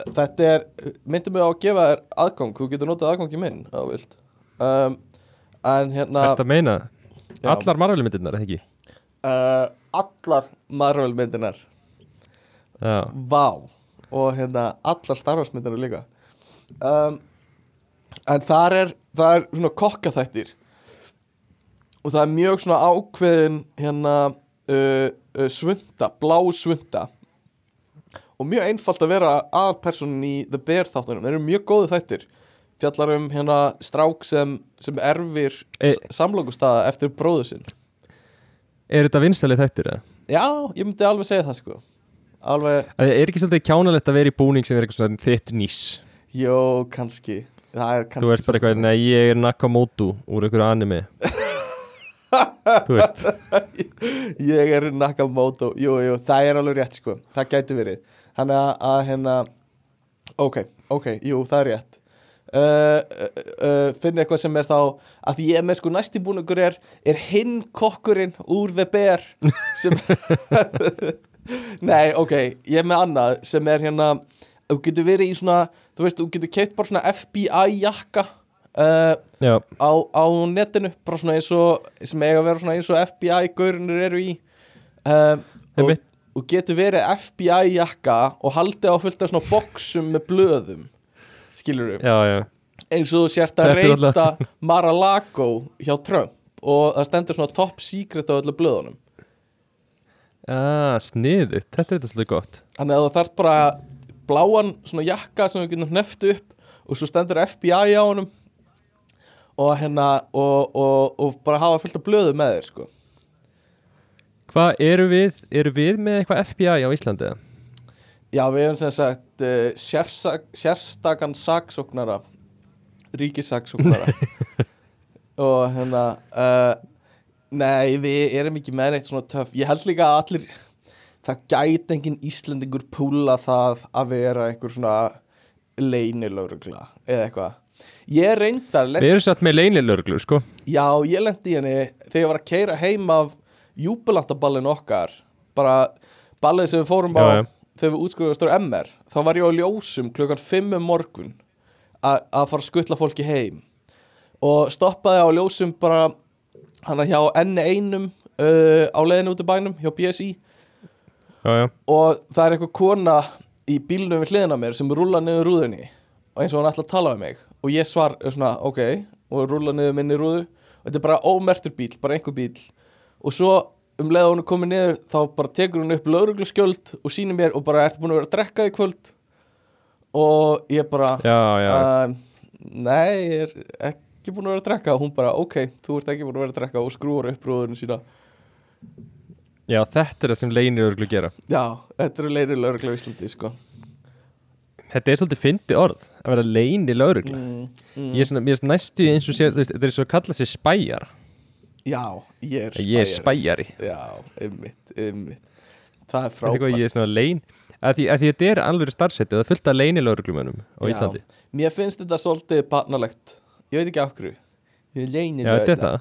þetta er myndi mig á að gefa þér aðgang þú getur notað aðgangi minn á vilt. Um, en hérna Þetta meina, já, allar Marvel myndirnar, eða ekki? uh, allar Já, Vá. Og hérna allar Star Wars myndinar líka. Um, en þar er það er svona kokkaþættir. Og það er mjög svona ákveðin hérna uh, uh, svunda, blá svunda og mjög einfalt að vera aðalpersonin í The Bear þáttunum. Þeir eru mjög góðu þættir. Fjallar um hérna strák sem, sem erfir E- samlokustaða eftir bróðu sinn. Er þetta vinsælið þættir eða? já, ég myndi alveg segja það sko. Alveg, Það er ekki svolítið kjánalegt að vera í búning sem er eitthvað svona þitt nýs? Jó, kannski. Er kannski Þú ert bara eitthvað, nei, ég er Nakamoto úr einhverju anime Þú veist. Ég er Nakamoto, jú, jú, það er alveg rétt sko, það gæti verið. Þannig að, að hérna ok, ok, jú, það er rétt. Uh, uh, uh, finn eitthvað sem er þá að ég er með sko næsti búningur er er hinn kokkurinn úr The Bear sem nei, ok, ég er með annað sem er hérna, þú getur verið í svona þú veist, þú getur keitt bara svona FBI jakka uh, á, á netinu bara svona eins og sem eiga að vera svona eins og FBI-gaurinnir eru í. Um, og, og getur verið FBI-jakka og haldið á fullt af svona boxum með blöðum skilur við, eins og þú sért að reyta Mar-a-Lago hjá Trump og það stendur svona top secret á öllu blöðunum. Ah, sniðu, þetta er þetta svolítið gott. Þannig að þú þarf bara bláan svona jakka sem við getum hneft upp og svo stendur FBI á honum og hérna og, og, og bara hafa fullt af blöðu með þér sko. Hvað, eru við, eru við með eitthvað FBI á Íslandi? Já, við hefum sem sagt uh, sérsak, sérstakann saksóknara ríkisaksóknara og hérna uh, nei, við erum ekki með neitt svona töff. Ég held líka að allir það gæti engin Íslendingur púla það að vera einhver svona leynilögregla eða eitthvað ég reyndar, Við erum satt með leynilörglu, sko. Já, ég lendi í henni þegar ég var að keira heim af júbilantaballin okkar. Bara ballið sem við fórum á Já, já. þegar við útskrifaðum stór MR þá var ég á ljósum klukkan 5 um morgun að fara að skuttla fólki heim. Og stoppaði á ljósum bara hann hjá N1 uh, á leiðinu út í bænum hjá BSI Já, já, og það er eitthvað kona í bílnum við hliðina mér sem rúla niður rúðunni. og eins og hann ætla að tala um mig og ég svar er svona ok og rúla niður minni rúðu. Og þetta er bara ómertur bíl, bara einhver bíl og svo um leið að hún er komið niður þá bara tekur hún upp laurugluskjöld og sýnir mér og bara ertu búin að vera að drekka í kvöld? Og ég bara já, já. uh, nei, ég er ekki búin að vera að drekka. Og hún bara ok, þú ert ekki búin að vera að drekka. Og skrúar upp rúðunum sína. Já, þetta er það sem leynilörglu gera. Já, þetta eru leiri lauruglu á Íslandi sko Þetta er svolítið fyndi orð, að vera leynilörgla mm, mm. Ég er svona, er næstu eins og sé, þetta er svo að kalla sig spæjar. Já, ég er Ég er spæjari. spæjari. Já, ymmit, ymmit Það er er frábært ég er svona leyn að því, að því þetta er alveg starfseti og það er fullt af leynilögrglumönum á Já. Íslandi. Mér finnst þetta svolítið barnalegt. Ég veit ekki hverju. Ég leynir Já, þetta er það.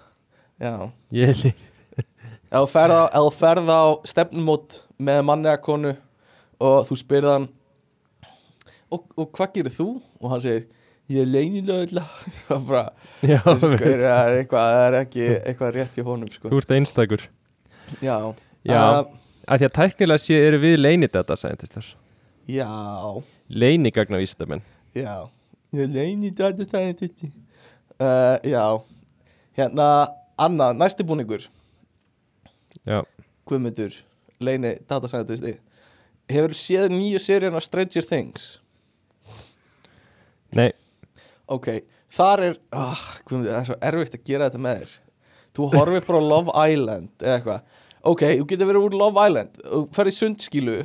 Já, Ég er leyn ef þú ferð á, stefnumót með manni að konu og þú spyrð hann og, og hvað gerir þú? og hann segir, ég er leynilega það er eitthvað, það er ekki eitthvað rétt í honum sko. þú ert einstakur. Já, Já. Uh, að því að tæknilega sé eru við leinidata scientistar já, leinigagna vísdamenn já. Ég er leynilega uh, já. Hérna, Anna, næsti búningur. Já, Guðmundur, leini datasæðisti hefur séð nýju seríun af Stranger Things nei, ok, þar er Guðmundur, það er svo erfitt að gera þetta með þér. Þú horfir bara Love Island eða eitthvað, ok, þú getur verið úr Love Island og ferð í sundskilu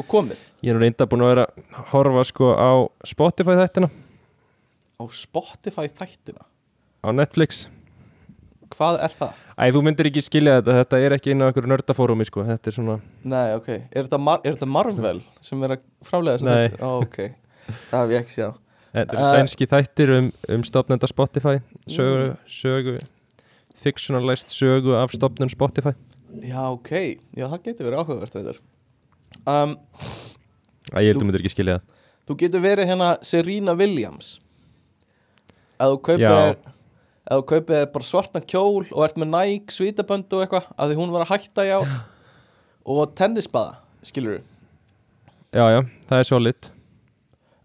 og komið. Ég er nú reynda búin að vera að horfa sko á Spotify þættina. Á Spotify þættina? Á Netflix. Hvað er það? Æ, þú myndir ekki skilja þetta, þetta er ekki inn á einhverju nördafórumi sko, þetta er svona Nei, ok, er þetta, Mar er þetta Marvel sem er að frálega þess Nei. Ó, ok, það hef ég ekki séð. Þetta Uh, eru sænski þættir um, um stopnenda Spotify. Sögu, sögu fictionalized sögu af stopnum Spotify. Já, ok, já, það getur verið áhugavert um, Æ, ég held þú myndir ekki skilja það. Þú getur verið hérna Serena Williams. Ef þú kaupir Já. Ef þú kaupir þér bara svartan kjól og ert með Nike svítabönd og eitthvað að því hún var að hætta í ár og tennisbaða, skilur Já, já, það er solid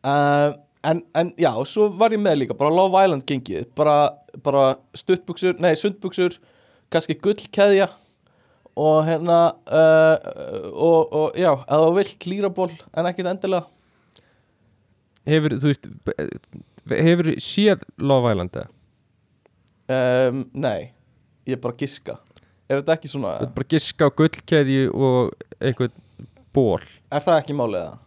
uh, en, en já, svo var ég með líka bara Love Island gengið bara, bara stuttbuxur, nei sundbuxur kannski gullkeðja og hérna uh, og, og já, ef þú vilt lýraból en ekkit endilega Hefur, þú veist Hefur séð Love Island eða? um, Nei, ég er bara að giska Er þetta ekki svona bara að giska á gullkeðju og einhvern ból Er það ekki málið það?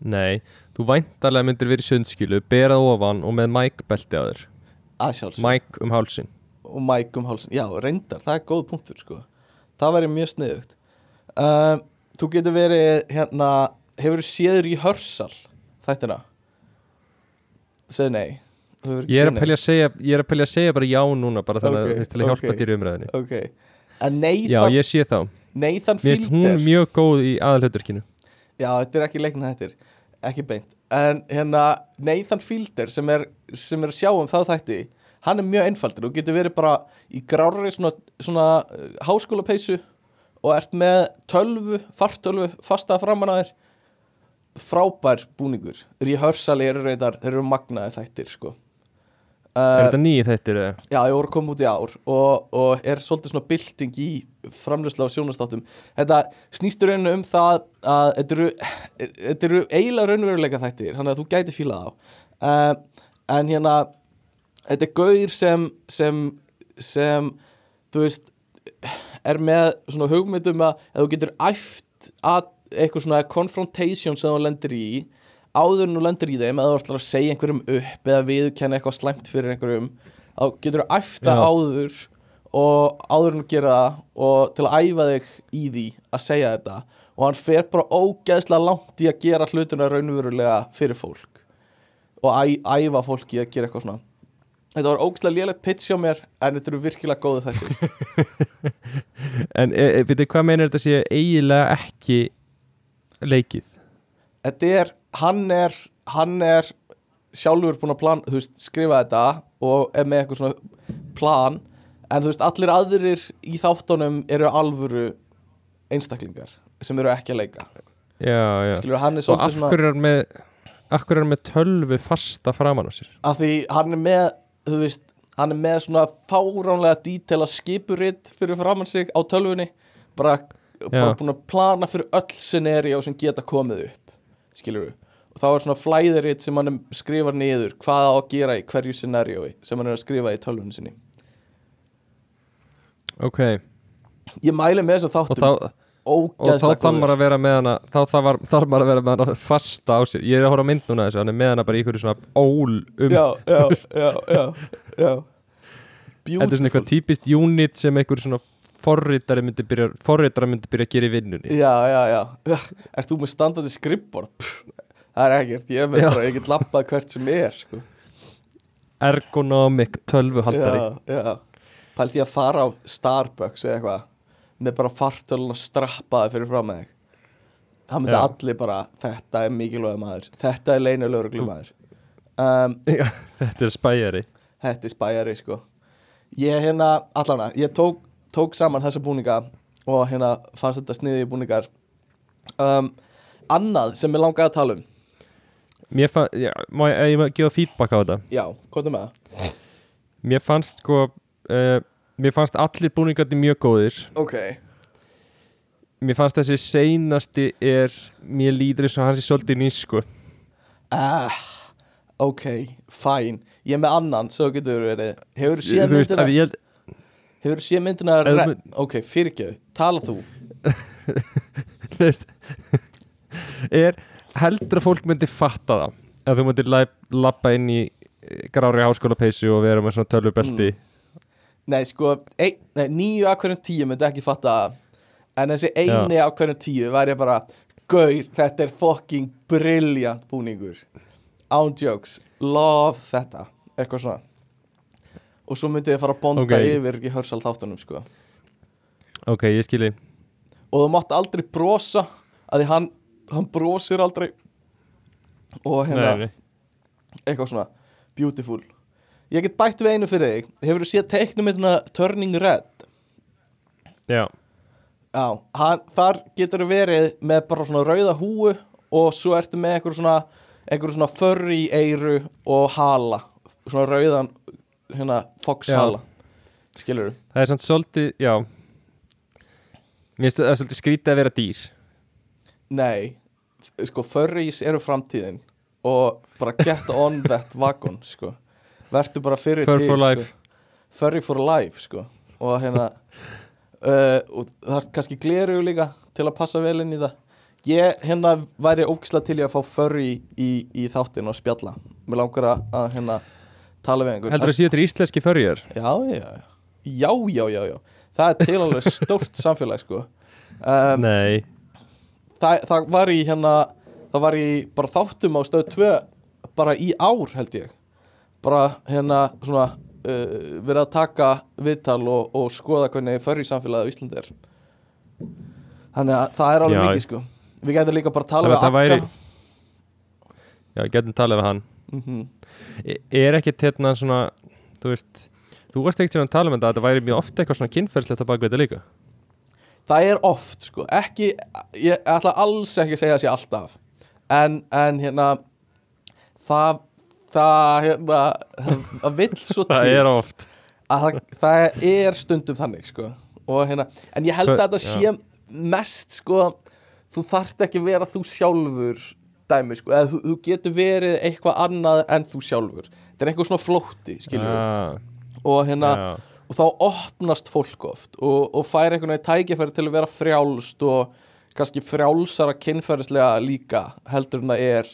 Nei, þú væntarlega myndir verið sundskilu berað ofan og með mækbelti á þér. Að sjálfsög Mæk um hálsin Og Mike um hálsin Já, reyndar, það er góð punktur sko. Það væri mjög sniðugt. Um, Þú getur verið hérna Hefur séður í hörsal Þættina? Segðu nei. Þú Ég er að pelja að segja Ég er að pelja að segja bara já núna bara þannig Ok, að okay, að hjálpa ok. þér í umræðinni Ok. En Já, ég sé þá. Nathan Mér finnst hún mjög góð í aðalhauturkinu Já, þetta er ekki leikna hættir Ekki beint. En hérna Nathan Fielder sem er, sem er að sjá um það þætti Hann er mjög einfaldur. Þú getur verið bara í grári svona, svona uh, háskólapeysu Og ert með tölvu, fartölvu Fasta framan að þér. Frábær búningur. Rehearsal eru reyndar Þeir eru magnaði þættir sko Er uh, þetta nýið þættir? Já, ég voru koma út í ár og, og er svolítið svona bylting í framlösla á sjónastáttum Þetta snýst í rauninu um það að þetta eru, þetta eru eiginlega raunveruleika þættir þannig að þú gæti fílað á uh, en hérna þetta er gaur sem, sem sem þú veist er með svona hugmyndum að, að þú getur æft að eitthvað svona confrontation sem þú lendir í áður en þú lendir í þeim eða þú ætlar að segja einhverjum upp eða viðkenna eitthvað slæmt fyrir einhverjum þá getur þú æfta Já. áður og áður en þú gera það og til að æfa þig í því að segja þetta og hann fer bara ógeðslega langt í að gera hlutina raunverulega fyrir fólk og æ, æfa fólki að gera eitthvað svona Þetta var ógeðslega lélegt pitch hjá mér en þetta eru virkilega góðu þættir En e, e, veitir hvað meinar þetta sé eiginlega ekki leikið? Þetta er, hann er hann er sjálfur búin að plan, veist, skrifa þetta og er með eitthvað svona plan. En þú veist, allir aðrir í þáttunum eru alvöru einstaklingar sem eru ekki að leika. Já, já. Skilur, hann er svolítið svona hverju er með hverju er með tölvu fasta framan á sér? að því hann er með, þú veist hann er með svona fáránlega dítela skipuritt fyrir framann sig á tölvunni. Bara, bara búin að plana fyrir öll scenario sem geta komið upp skilur og þá er svona flæðiritt sem hann skrifar niður hvað á að gera í hverju scenarioi sem hann er að skrifa í tölvunni sinni. Ok, ég mæli með þess að og þáttum. þá, og þá þarf maður að vera með hana þá þarf maður, að vera með hana fasta á sér. Ég er að horfa á mynd núna þessu, hann er með hana bara í ykkur svona ól um já, já, já, já, já. Þetta er svona eitthvað típist unit sem einhver svona forritari myndi byrja forritari myndi byrja að gera í vinnunni. Já, já, já. Ert þú með standandi skrippbord? Það er ekkert, ég með bara, ég get lappað hvert sem er sko. Ergonomic tölvuhaldari. Já, já. Pældi ég að fara á Starbucks eða eitthvað með bara fartölun að strappaði fyrir fram með þig? Það myndi Já. allir bara þetta er mikilvæg maður, þetta er leina lögreglu maður um, Þetta er spæjari. þetta er spæjari sko. Ég hérna, allana, ég tók, tók saman þessa búninga og hérna fannst þetta sniði búningar. Um, annað sem ég langaði að tala um. Mér fannst, já, má ég, ég má gefa feedback á þetta? Já, hvað er með það? Mér fannst sko uh, Mér fannst allir búningandi mjög góðir. Ok, Mér fannst þessi seinasti er Mér líður eins og hans er svolítið nýs sko. Ah, ok, fæn ég er með annan, svo getur verið. Hefur þú séð myndina hefur séð myndina Ef þú re- mynd- ok, fyrirgjöf, tala þú? Þú veist, er heldur að fólk myndi fatta það að þú myndir lappa inn í eh, grári háskólapeysu og vera með svona tölvubelti? Nei, sko, ein, nei, níu af hverjum tíu myndi ekki fatta það. En þessi eini af hverjum tíu væri bara Gaur, þetta er fucking brilliant búningur. Án jokes, love þetta. Eitthvað svona Og svo myndi þið fara að bonda Ok. yfir í hörsal þáttunum, sko. Ok, ég skilji Og þú mátt aldrei brosa að því hann, hann brosir aldrei. Og hérna eitthvað svona beautiful. Ég get bætt við einu fyrir þig. Hefur þú séð teiknumyndina Turning Red? já, Já, hann, þar getur verið með bara svona rauða húu og svo ertu með einhver svona einhver svona furry eiru og hala. Svona rauðan hérna fox Já. hala. Skilur það er samt svolítið já. Mér finnst það svolítið skrítið að vera dýr. Nei, sko furries eru framtíðin. Og bara get on that wagon sko. Verður bara fyrir Fur for life. sko. furry for life sko. Og hérna uh, og það er kannski gleru líka til að passa vel inn í það. Ég hérna væri ógislega til í að fá furry í, í þáttin og spjalla. Mér langar að hérna tala við einhvern. Heldur að séu þetta íslenski förjar já, já, já, já, já, já það er til alveg stórt samfélag sko. Um, nei, það, það var í hérna það var í bara þáttum á stöð 2 bara í ár held ég. Bara hérna svona uh, verið að taka viðtal og, og skoða hvernig förri samfélagið á Íslandi er. Þannig að það er alveg Já. mikið sko. Við getum líka bara að tala við Akka. væri- já, getum talað við hann. Mm E- er ekkert hérna svona þú veist, þú varst ekkert að tala um þetta að þetta væri mjög ofta eitthvað svona kynferðslegt að baka þetta líka? Það er oft sko ekki, ég ætla alls ekki að segja sé alltaf en, en hérna það það hérna það vill svo til það er oft. að það, það er stundum þannig sko og hérna, en ég held að Hva- þetta sé mest sko þú þarft ekki að vera þú sjálfur dæmi sko, eða þú, þú getur verið eitthvað annað en þú sjálfur. Þetta er eitthvað svona flótti, skiljum ah, og hérna, já. og þá opnast fólk oft og, og fær einhvern veginn tækifæri til að vera frjálst og kannski frjálsara kynferðislega líka heldur en það er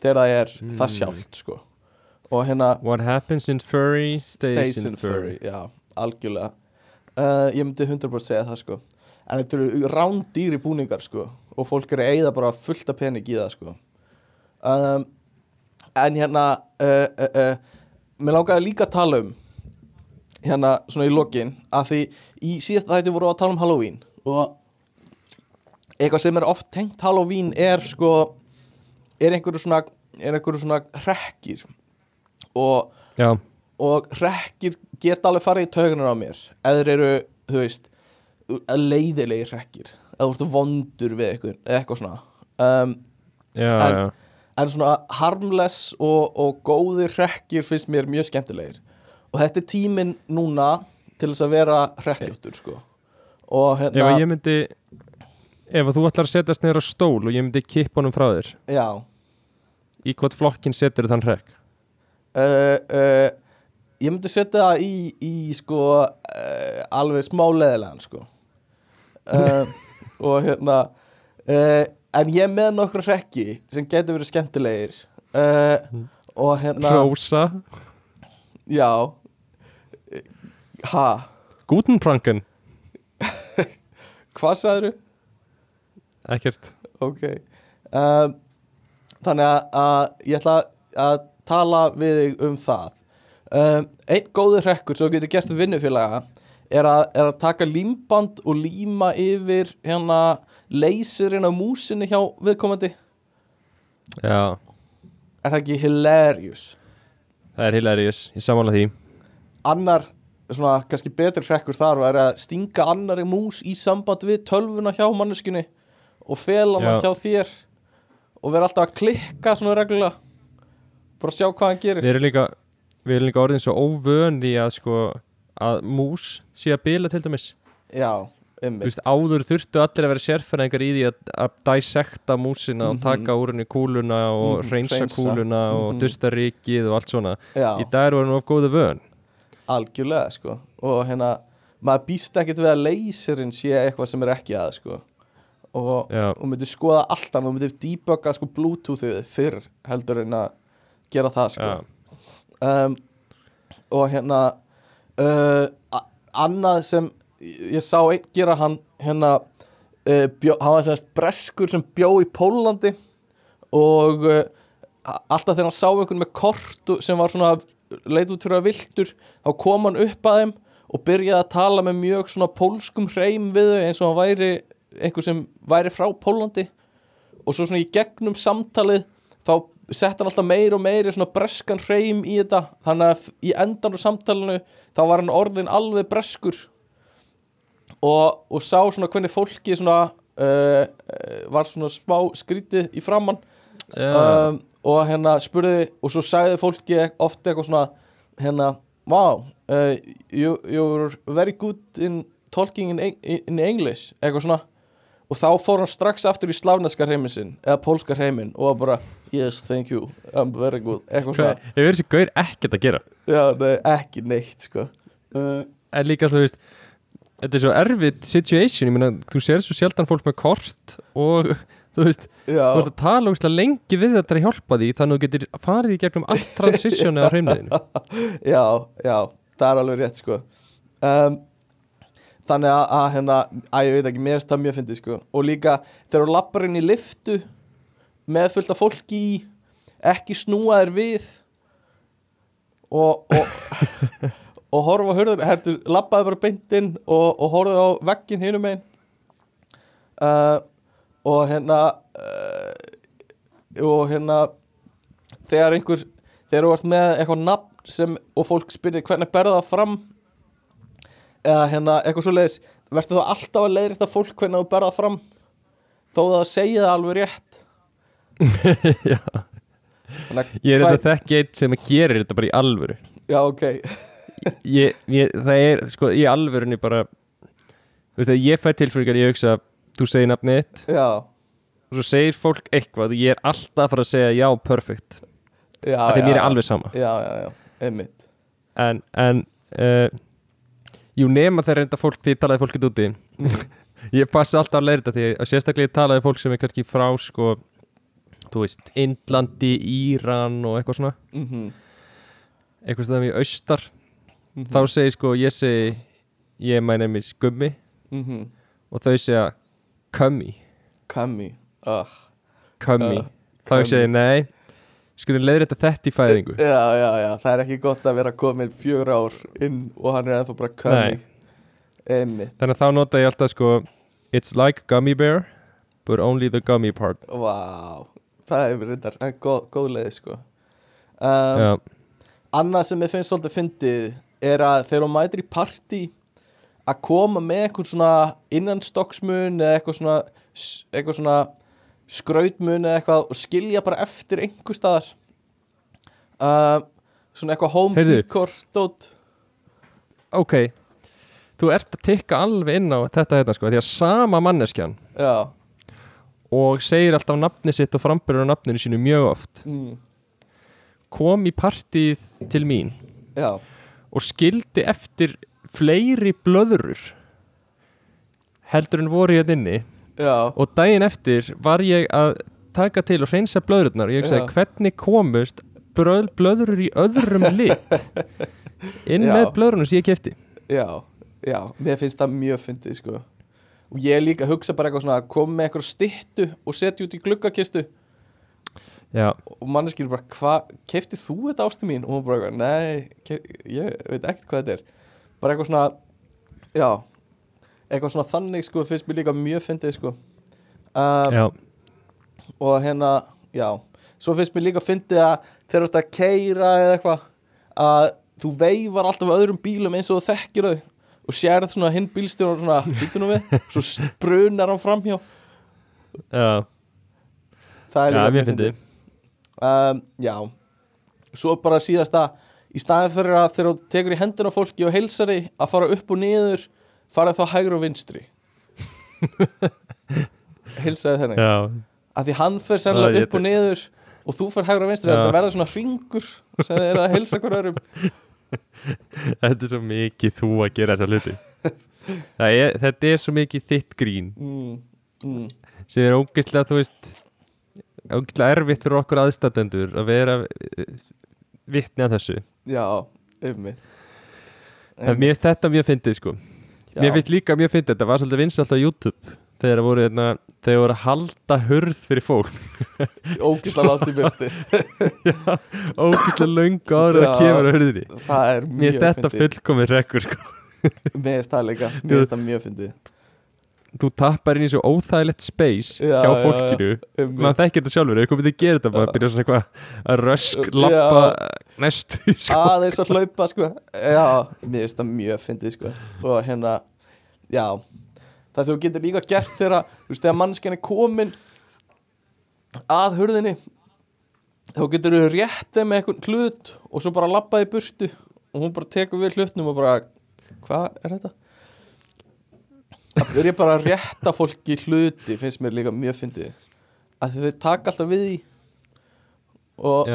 þegar það er Mm. það sjálft sko. Og hérna what happens in furry stays, Stays in furry, já, algjörlega. Uh, Ég myndi 100% segja það sko. En þetta eru rándýri búningar sko Og fólk er að eyða bara fullt af pening í það sko um, En hérna uh, uh, uh, Mér langaði líka að tala um Hérna svona í lokin Að því í síðast þætti voru að tala um Halloween Og Eitthvað sem er oft tengt Halloween er sko Er einhverju svona Er einhverju svona hrekkir. Og og hrekkir geta alveg farið í taugunar á mér. Eða eru, þú veist leiðilegir hrekkir. Eða ert vondur við eitthvað eitthvað svona. Um, já, En- já en svona harmless og, og góðir hrekkir finnst mér mjög skemmtilegir. Og þetta er tíminn núna til þess að vera hrekkjóttur sko. Og ef hérna, að ég myndi ef þú ætlar að setjast á stól og ég myndi kippa honum frá þér já. í hvort flokkin setur þann hrekk? Uh, uh, ég myndi setja það í, í sko uh, alveg smá leðilegan sko. Og hérna uh, en ég með nokkru hrekki sem getur verið skemmtilegir. Uh, og hérna Rósa, já. Ha, Gutenpranken hvað sagður ekkert. Ok. Um, þannig að, ég ætla að tala við þig um það. Um, einn góður hrekkur sem þú getur gert við vinnufélaga er er að taka límband og líma yfir hérna leysurinn á músinni hjá viðkomandi? Já, er það ekki hilarious? Það er hilarious, ég samála því. Annar, svona kannski betri hrekkur þar er að stinga annari mús í samband við tölvuna hjá manneskunni og fela hana Já. hjá þér og vera alltaf að klikka svona reglulega. Bara sjá hvað hann gerir. Við erum líka, við erum líka orðin svo óvön því að sko að mús sé að bila til dæmis. Já, Þú veist, áður þurftu allir að vera sérfæringar í því að, að dissekta músina og Mhm. taka úr henni kúluna og Mhm, hreinsa hreinsa. kúluna og Mhm. dusta rikið og allt svona. Já, Í dag erum við of góðu vön. Algjörlega sko. Og hérna, maður býst ekkert við að leysurinn sé eitthvað sem er ekki að sko. Og Já, og myndi skoða allt annað og myndi debugga sko bluetoothið fyrr heldur en að gera það sko. Um, og hérna uh, annað sem ég sá einn gera hann hérna uh, bjó, hann var semst breskur sem bjó í Pólandi og uh, alltaf þegar hann sá einhvern með kort sem var svona leit út fyrir að viltur þá kom hann upp að þeim og byrjaði að tala með mjög svona pólskum hreim við þau eins og hann væri einhver sem væri frá Pólandi og svo svona í gegnum samtalið þá sett hann alltaf meir og meiri svona breskan hreim í þetta. Þannig að í endan á samtalinu þá var hann orðin alveg breskur og, og sá svona hvernig fólki svona uh, uh, var svona smá skrítið í framann já. um, og hérna spurði og svo sagði fólki ofta eitthvað svona hérna, wow uh, you, you're very good in talking in, in English. Eitthvað svona. Og þá fór hann strax aftur í slavneska hreimin sinn eða pólska hreimin og bara yes, thank you, I'm very good. Eitthvað Hvað, svona, hefur þessi gaur ekkert að gera? Já, nei, ekki neitt sko. Uh, En líka þú veist Þetta er svo erfitt situation Ég meina, þú sér svo sjaldan fólk með kort Og þú veist, já, þú ert að tala ógeðslega lengi við þetta að hjálpa því Þannig að þú getur farið í gegnum allt transition eða hreimniðinu já, já, það er alveg rétt sko. Um, þannig að, að hérna, að ég veit ekki, mér finnst það mjög fyndið sko. Og líka þegar þú lappar inn í liftu með fullt af fólki í ekki snúa þér við og og, og horfa á hurðin hertur, lappaði bara beint inn og, og horfði á veggin hinum einn uh, og hérna uh, og hérna þegar einhver þegar þú ert með eitthvað nafn sem, og fólk spyrði hvernig berða það fram? Eða hérna eitthvað svo leiðis verður þá alltaf að leiðrist að fólk hvernig þú berða það fram þó það segja það alveg rétt. Já. Að Ég er þetta þekki eitt sem gerir þetta bara í alvöru. Já ok ég, ég, Það er, sko, í alvörunni bara Þú veist að ég fæ tilfringar Ég hugsa, þú segir nafnið þitt. Já, Og svo segir fólk eitthvað og Ég er alltaf að fara að segja já, perfect. Já, Af Því mér er alveg sama. Já, já, já, einmitt. En, en uh, Jú, nema þegar reynda fólk Því ég talaði fólkið úti. Ég passa alltaf að leira þetta Því að sérstaklega ég talaði fólk sem er kannski frá sko Þú veist, Indlandi, Íran og eitthvað svona. Mm Eitthvað sem það er austar Mhm. Þá segi sko, ég segi Ég name is Gummi. -hmm. Og þau segja Kummi, Kami uh. Kummi Uh, Þá Kummi. segi ég, nei Skulum leiðir þetta þetta í fæðingu. Já, já, já, það er ekki gott að vera komin fjögur ár inn og hann er ennþá bara einmitt, Þannig að þá nota ég alltaf sko It's like gummy bear But only the gummy part. Vá. Það er það er góð, leið sko. Um, Já, Annað sem ég finnst svolítið fyndið er að þegar hún mætir í partí að koma með eitthvað svona innanstokksmun eða eitthvað svona, eitthvað svona skrautmun eða eitthvað og skilja bara eftir einhver staðar. Uh, svona eitthvað home decor ok Þú ert að tikka alveg inn á þetta hérna sko Því að sama manneskjan já, Og segir alltaf nafni sitt og frambyrður á nafninu sínu mjög oft. Mm, Kom í partíð til mín. Já, Og skildi eftir fleiri blöðrur Heldur en voru hérna inni. Já, Og daginn eftir var ég að taka til og hreinsa blöðrurnar Og ég sagði hvernig komust bröð, blöðrur í öðrum lit Inn Já. með blöðrunum sem ég kefti já, já mér finnst það mjög fyndið sko. Og ég líka hugsa bara eitthvað svona að koma með eitthvað styttu og setja út í gluggakistu Já, og manneskir bara, hvað, keftið þú þetta ástu mín? og hún bara, nei, kef, ég veit ekkert hvað þetta er. Bara eitthvað svona já, eitthvað svona þannig sko, finnst mér líka mjög fyndið sko. Um, og hérna, já. Svo finnst mér líka að fyndi að þegar þú ert að keira eða eitthvað að þú veifar alltaf öðrum bílum eins og þú þekkir þau. Og sérð svona hinn bílstjóður svona, býtu nú við. Svo sprunar hann framhjá. Já, það er líka mér fyndið um, já. Svo bara síðast að í staðin fyrir að þegar þú tekur í hendina fólki og heilsar því að fara upp og niður fara þá hægur og vinstri. Heilsaði þennan. Já, að því hann sennilega ég- upp og niður og þú fer hægur og vinstri Já. þetta verður svona hringur sem þið eru að heilsa hver öðrum. Þetta er svo mikið þú að gera þessa hluti. Er, Þetta er svo mikið þitt grín. Mm, mm, sem er ógeðslega, þú veist ógeðslega erfitt fyrir okkur aðstættendur að vera eh, vitni að þessu. Já, yfir En mér finnst þetta mjög fyndið sko. Mér finnst líka mjög fyndið, þetta var svolítið vinsalt á YouTube þegar það voru, hérna, þegar voru að halda hurð fyrir fólk. Ógislega látt í byrsti ógeðslega löngu Já. að kemur það er Mér finnst þetta fyndið. fullkomið rekkur sko. Mér finnst það líka, mér finnst það mjög fyndið Þú tappar inn í svo óþægilegt space Já, hjá já, já. fólkinu maður þekkir þetta sjálfur, eitthvað myndi að gera þetta bara Já. byrja svona eitthvað að rösk lappa næstu sko. aðeins að hlaupa sko já, mér finnst það mjög fyndið sko og hérna, já það sem þú getur líka gert þegar þú veist, þegar mannskjan er komin að hurðinni þá getur þú rétt þeim með eitthvað hlut og svo bara labbaði í burtu og hún bara tekur við hlutnum og bara hvað er þetta? Að byrja bara að rétta fólki hluti finnst mér líka mjög fyndið. Að þau taka alltaf við því og,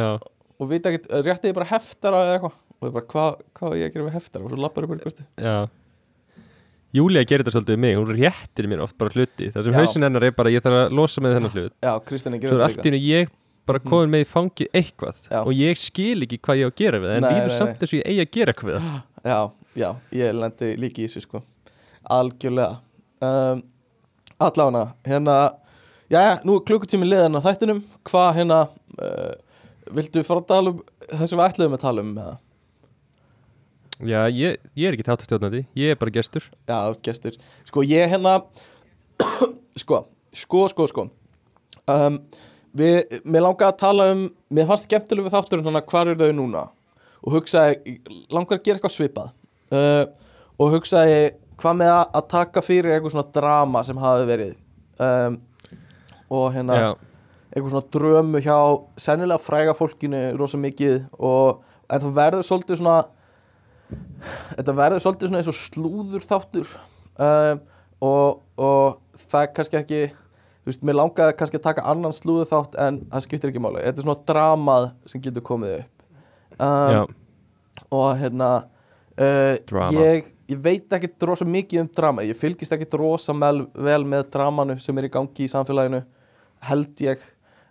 og vita ekkert, rétti ég bara heftara eða eitthvað? Og ég bara, hvað hva ég að gera með heftara? Og svo lappar í burtu. Já. Júlía gerir þetta svolítið við mig, hún réttir mér oft bara hluti. Það sem hausin hennar er bara ég þarf að losa með þennan hlut. Svo er allt í hennu ég bara komin með í fangið eitthvað Já. og ég skil ekki hvað ég á að gera við það en líður samt þess að ég eigi að gera eitthvað við það. Já, já, ég lendi líki í þessu sko. Algjörlega um, allána, hérna já, já, nú er klukkutími liðan á þættinum. Hvað hérna uh, viltu fara að tala um það sem við ætluðum að tala um með það Já, ég, ég er ekki þáttastjórnandi, ég er bara gestur. Já, þú ert gestur. Sko, ég hérna Sko, sko, sko, sko. Um, Við, mér langaði að tala um Mér fannst skemmtilegu þáttur um svona Hvar eru þau núna? Og hugsaði, langaði að gera eitthvað svipað. Uh, Og hugsaði Hvað með að, taka fyrir eitthvað svona drama Sem hafi verið? Um, Og hérna Já, eitthvað svona drömu hjá sennilega fræga fólkinu rosa mikið og en það verður svolítið svona þetta verður svolítið svona eins og slúður þáttur. Um, og, og það kannski ekki þú veist, mér langaði kannski að taka annan slúður þátt en það skiptir ekki máli. Þetta er svona dramað sem getur komið upp. Um, og hérna uh, ég, ég veit ekki rosa mikið um drama ég fylgist ekki rosa vel, með dramanu sem er í gangi í samfélaginu held ég.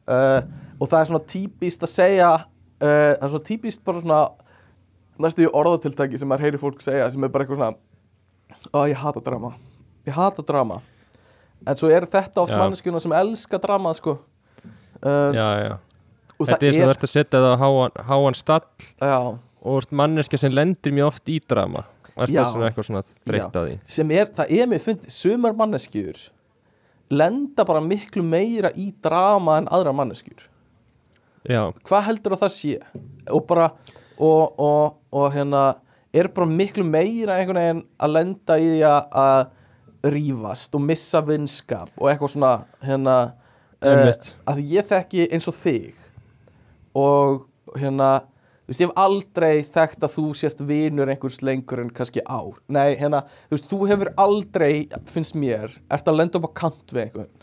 Uh, og það er svona típist að segja uh, það er svona típist bara svona næstu í orðatiltæki sem maður heyri fólk segja sem er bara eitthvað svona ó ég hata drama ég hata drama. En svo eru þetta oft manneskjuna sem elska drama sko. Uh, já, já. Þetta er svona er verðt að setja það á háan, háan stall já, og manneskja sem lendir mjög oft í drama Já. það svona eitthvað svona þreytt á því? Sem er, það er mér fundið sumar manneskjur lenda bara miklu meira í drama en aðra manneskjur. Já, hvað heldur að það sé? Og bara og, og, og hérna er bara miklu meira einhvern veginn að lenda í því að- að rífast og missa vinskap og eitthvað svona hérna uh, að ég þekki eins og þig. Og hérna þú veist, ég hef aldrei þekkt að þú sért vinur einhvers lengur en kannski ár. Nei, hérna, þú veist, þú hefur aldrei finnst mér, ert að lenda upp á kant við einhvern.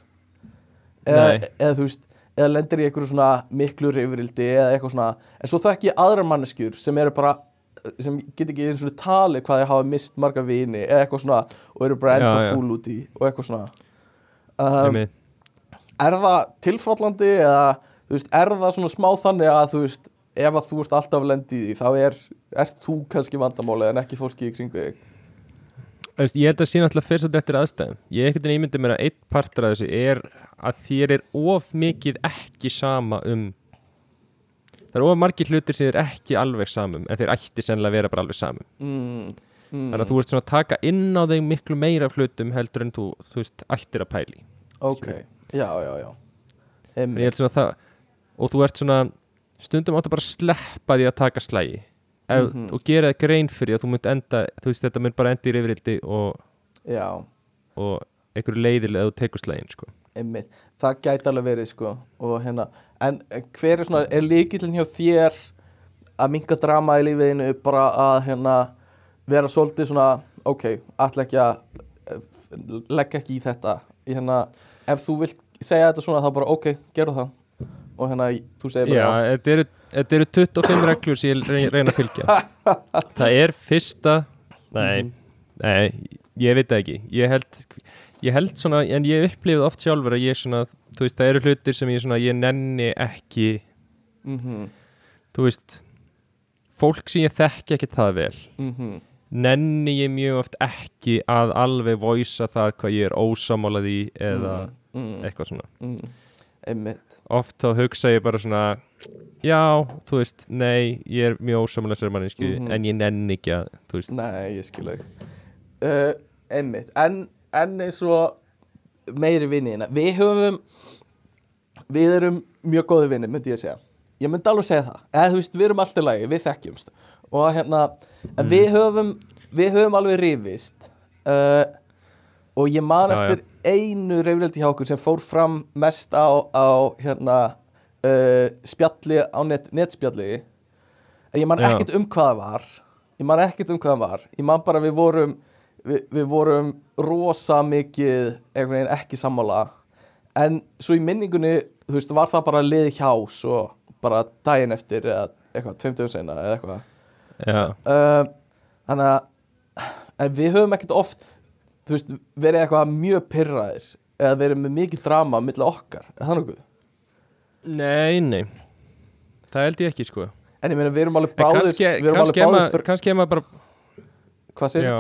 Nei. eða þú veist, eða lendir í einhverju svona miklu rifrildi eða eitthvað svona. En svo þekki ég aðrar manneskjur sem eru bara sem get ekki eins og tali hvað ég hafa mist marga vini eða eitthvað svona og eru bara ennþá fúl út í og eitthvað svona. Um, er það tilfallandi eða þú veist, er það svona smá þannig að þú veist, ef að þú ert alltaf að lendi í því þá er, ert þú kannski vandamáli en ekki fólki í kringu þig? Ég held að sé náttúrulega fyrst og eftir aðstæðum. Ég ekkert en ímyndi mér að einn partur af þessu er að þér er of mikið ekki sama um það er of margir hlutir sem þér ekki alveg samum en þeir ætti sennilega að vera bara alveg samum mm, mm, þannig að þú ert svona að taka inn á þig miklu meira hlutum heldur en þú, þú veist, ættir að pæli ok, já, já, já. En ég held svona það og þú ert svona stundum bara að sleppa því að taka slægi ef, Mhm. og gera það grein fyrir að þú munt enda þú veist þetta mun bara enda í reyfrildi og, og einhverju leiðilega að þú tekur slægin sko. það gæti alveg verið sko. Hérna, en hver er svona er líkillin hjá þér að minka drama í lífiðinu bara að hérna vera svolítið svona ok, ætla ekki að eh, leggja ekki í þetta hérna, ef þú vilt segja þetta svona þá bara ok, gerðu það og hérna, þú segir Já, bara þetta eru, þetta eru 25 reglur sem ég rey- reyna að fylgja. Það er fyrsta nei, Mhm. nei, ég veit ekki. Ég held, ég held svona en ég upplifið oft sjálfur að ég svona þú veist, það eru hlutir sem ég svona ég nenni ekki, mhm, þú veist fólk sem ég þekki ekki það vel mhm. nenni ég mjög oft ekki að alveg voisa það hvað ég er ósamálað í eða mm, eitthvað svona. Mm, einmitt oft þá hugsa ég bara svona já, þú veist, nei ég er mjög ósamlega sér manninski Mhm. en ég nenni ekki að, þú veist. Nei, ég skil ekki uh, Einmitt, en, en eins og meiri vinniðina Við höfum Við erum mjög góði vinni, myndi ég að segja. Ég myndi alveg segja það. Eða þú veist, við erum alltaf lagi, við þekkjumst. Og hérna, en við höfum Við höfum alveg rifist uh, Og ég man eftir einu reyfrildi hjá okkur sem fór fram mest á, á hérna uh, spjalli á net, netspjalli. En ég man Já. ekkert um hvað það var. Ég man ekkert um hvað það var. Ég man bara við vorum við, við vorum rosa mikið einhvern veginn ekki sammála. En svo í minningunni þú veist, var það bara lið hjá svo bara daginn eftir eða eitthvað, tveim dögum seinna eða eitthvað. Uh, þannig að við höfum ekkert oft þú veist, verið eitthvað mjög pyrraðir eða verið með mikið drama milli okkar, er það nokkuð? nei, nei. Það held ég ekki, sko. En ég meina, við erum alveg báðir kannski, við erum kannski, alveg er báðir maður, bara hvað já,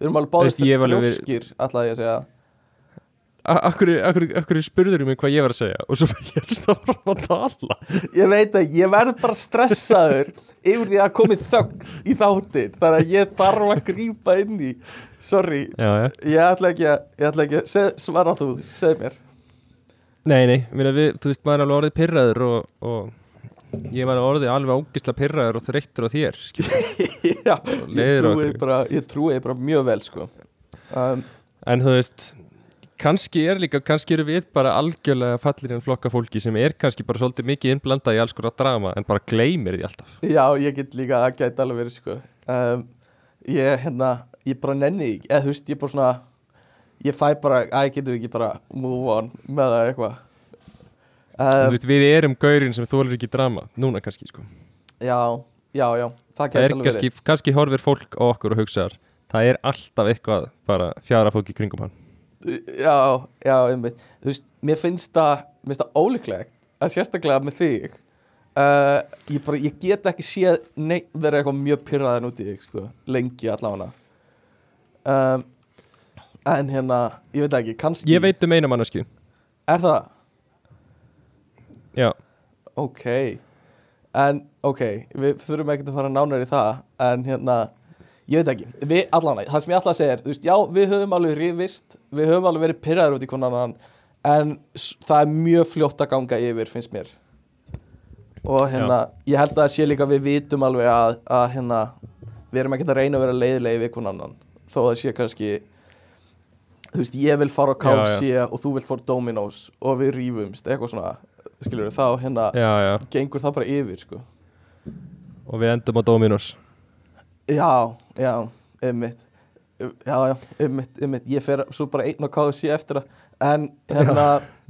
Við erum alveg báðir verið- þróskir, ætlaði ég að segja akkur, akkur, akkur spurður mig hvað ég var að segja? Og svo ég er stáðum að tala. Ég veit ekki, ég verð bara stressaður yfir því að komið þögn í þáttin þannig að ég þarf að grípa inn í. Sorry, já, já, ég ætla ekki að, ég ætla ekki að seg, svara þú, segð mér. Nei, nei, við, þú veist, maður er alveg orðið pyrraður og, og ég var orðið alveg ógisla pyrraður og þreyttur á þér. Já, ég trúi bara, ég trúi bara mjög vel sko. Um, En þú veist kannski er líka, kannski eru við bara algjörlega fallir en flokka fólki sem er kannski bara svolítið mikið innblandað í alls konar drama en bara gleymir því alltaf. Já, ég get líka, það gæti alveg verið sko. Um, Ég, hérna, ég bara nenni eða þú veist, ég bara svona Ég fæ bara, að ég getur ekki bara move on með það eitthvað? Þú um, veist, við erum gaurin sem þólar ekki drama núna kannski sko. Já, já, já, það gæti alveg kannski, kannski horfir fólk á okkur og hugsaðar það er alltaf eitthvað bara fjara fólk í kringum hann. verið Já, já, einmitt. Þú veist, mér finnst það, mér finnst það ólíklegt að sérstaklega með þig uh, ég bara, ég get ekki séð vera eitthvað mjög pyrraðan út í þig sko, lengi allavega. Um, En hérna, ég veit ekki, kannski Ég veit um eina mannesku Er það? Já, Ok. En, ok, við þurfum ekkert að fara nánar í það En hérna Ég veit ekki, við allan það sem ég að segja er Þú veist, já, við höfum alveg rifist Við höfum alveg verið pyrraður út í konan En það er mjög fljótt að ganga yfir, finnst mér. Og hérna, ég held að það sé líka að Við vitum alveg að, að hérna Við erum ekkert að reyna að vera leiðilegi við konan Þó það sé kannski Þú veist, ég vil fara á Já, KFC Og þú vil fara á Dominos Og við rífumst, eitthvað svona Skilur þá hérna já, já. gengur það bara yfir sko. Og við endum á Dominos já, já, ymmit já, já, ymmit, ymmit ég fer svo bara einn og káðu sé eftir það. En hérna,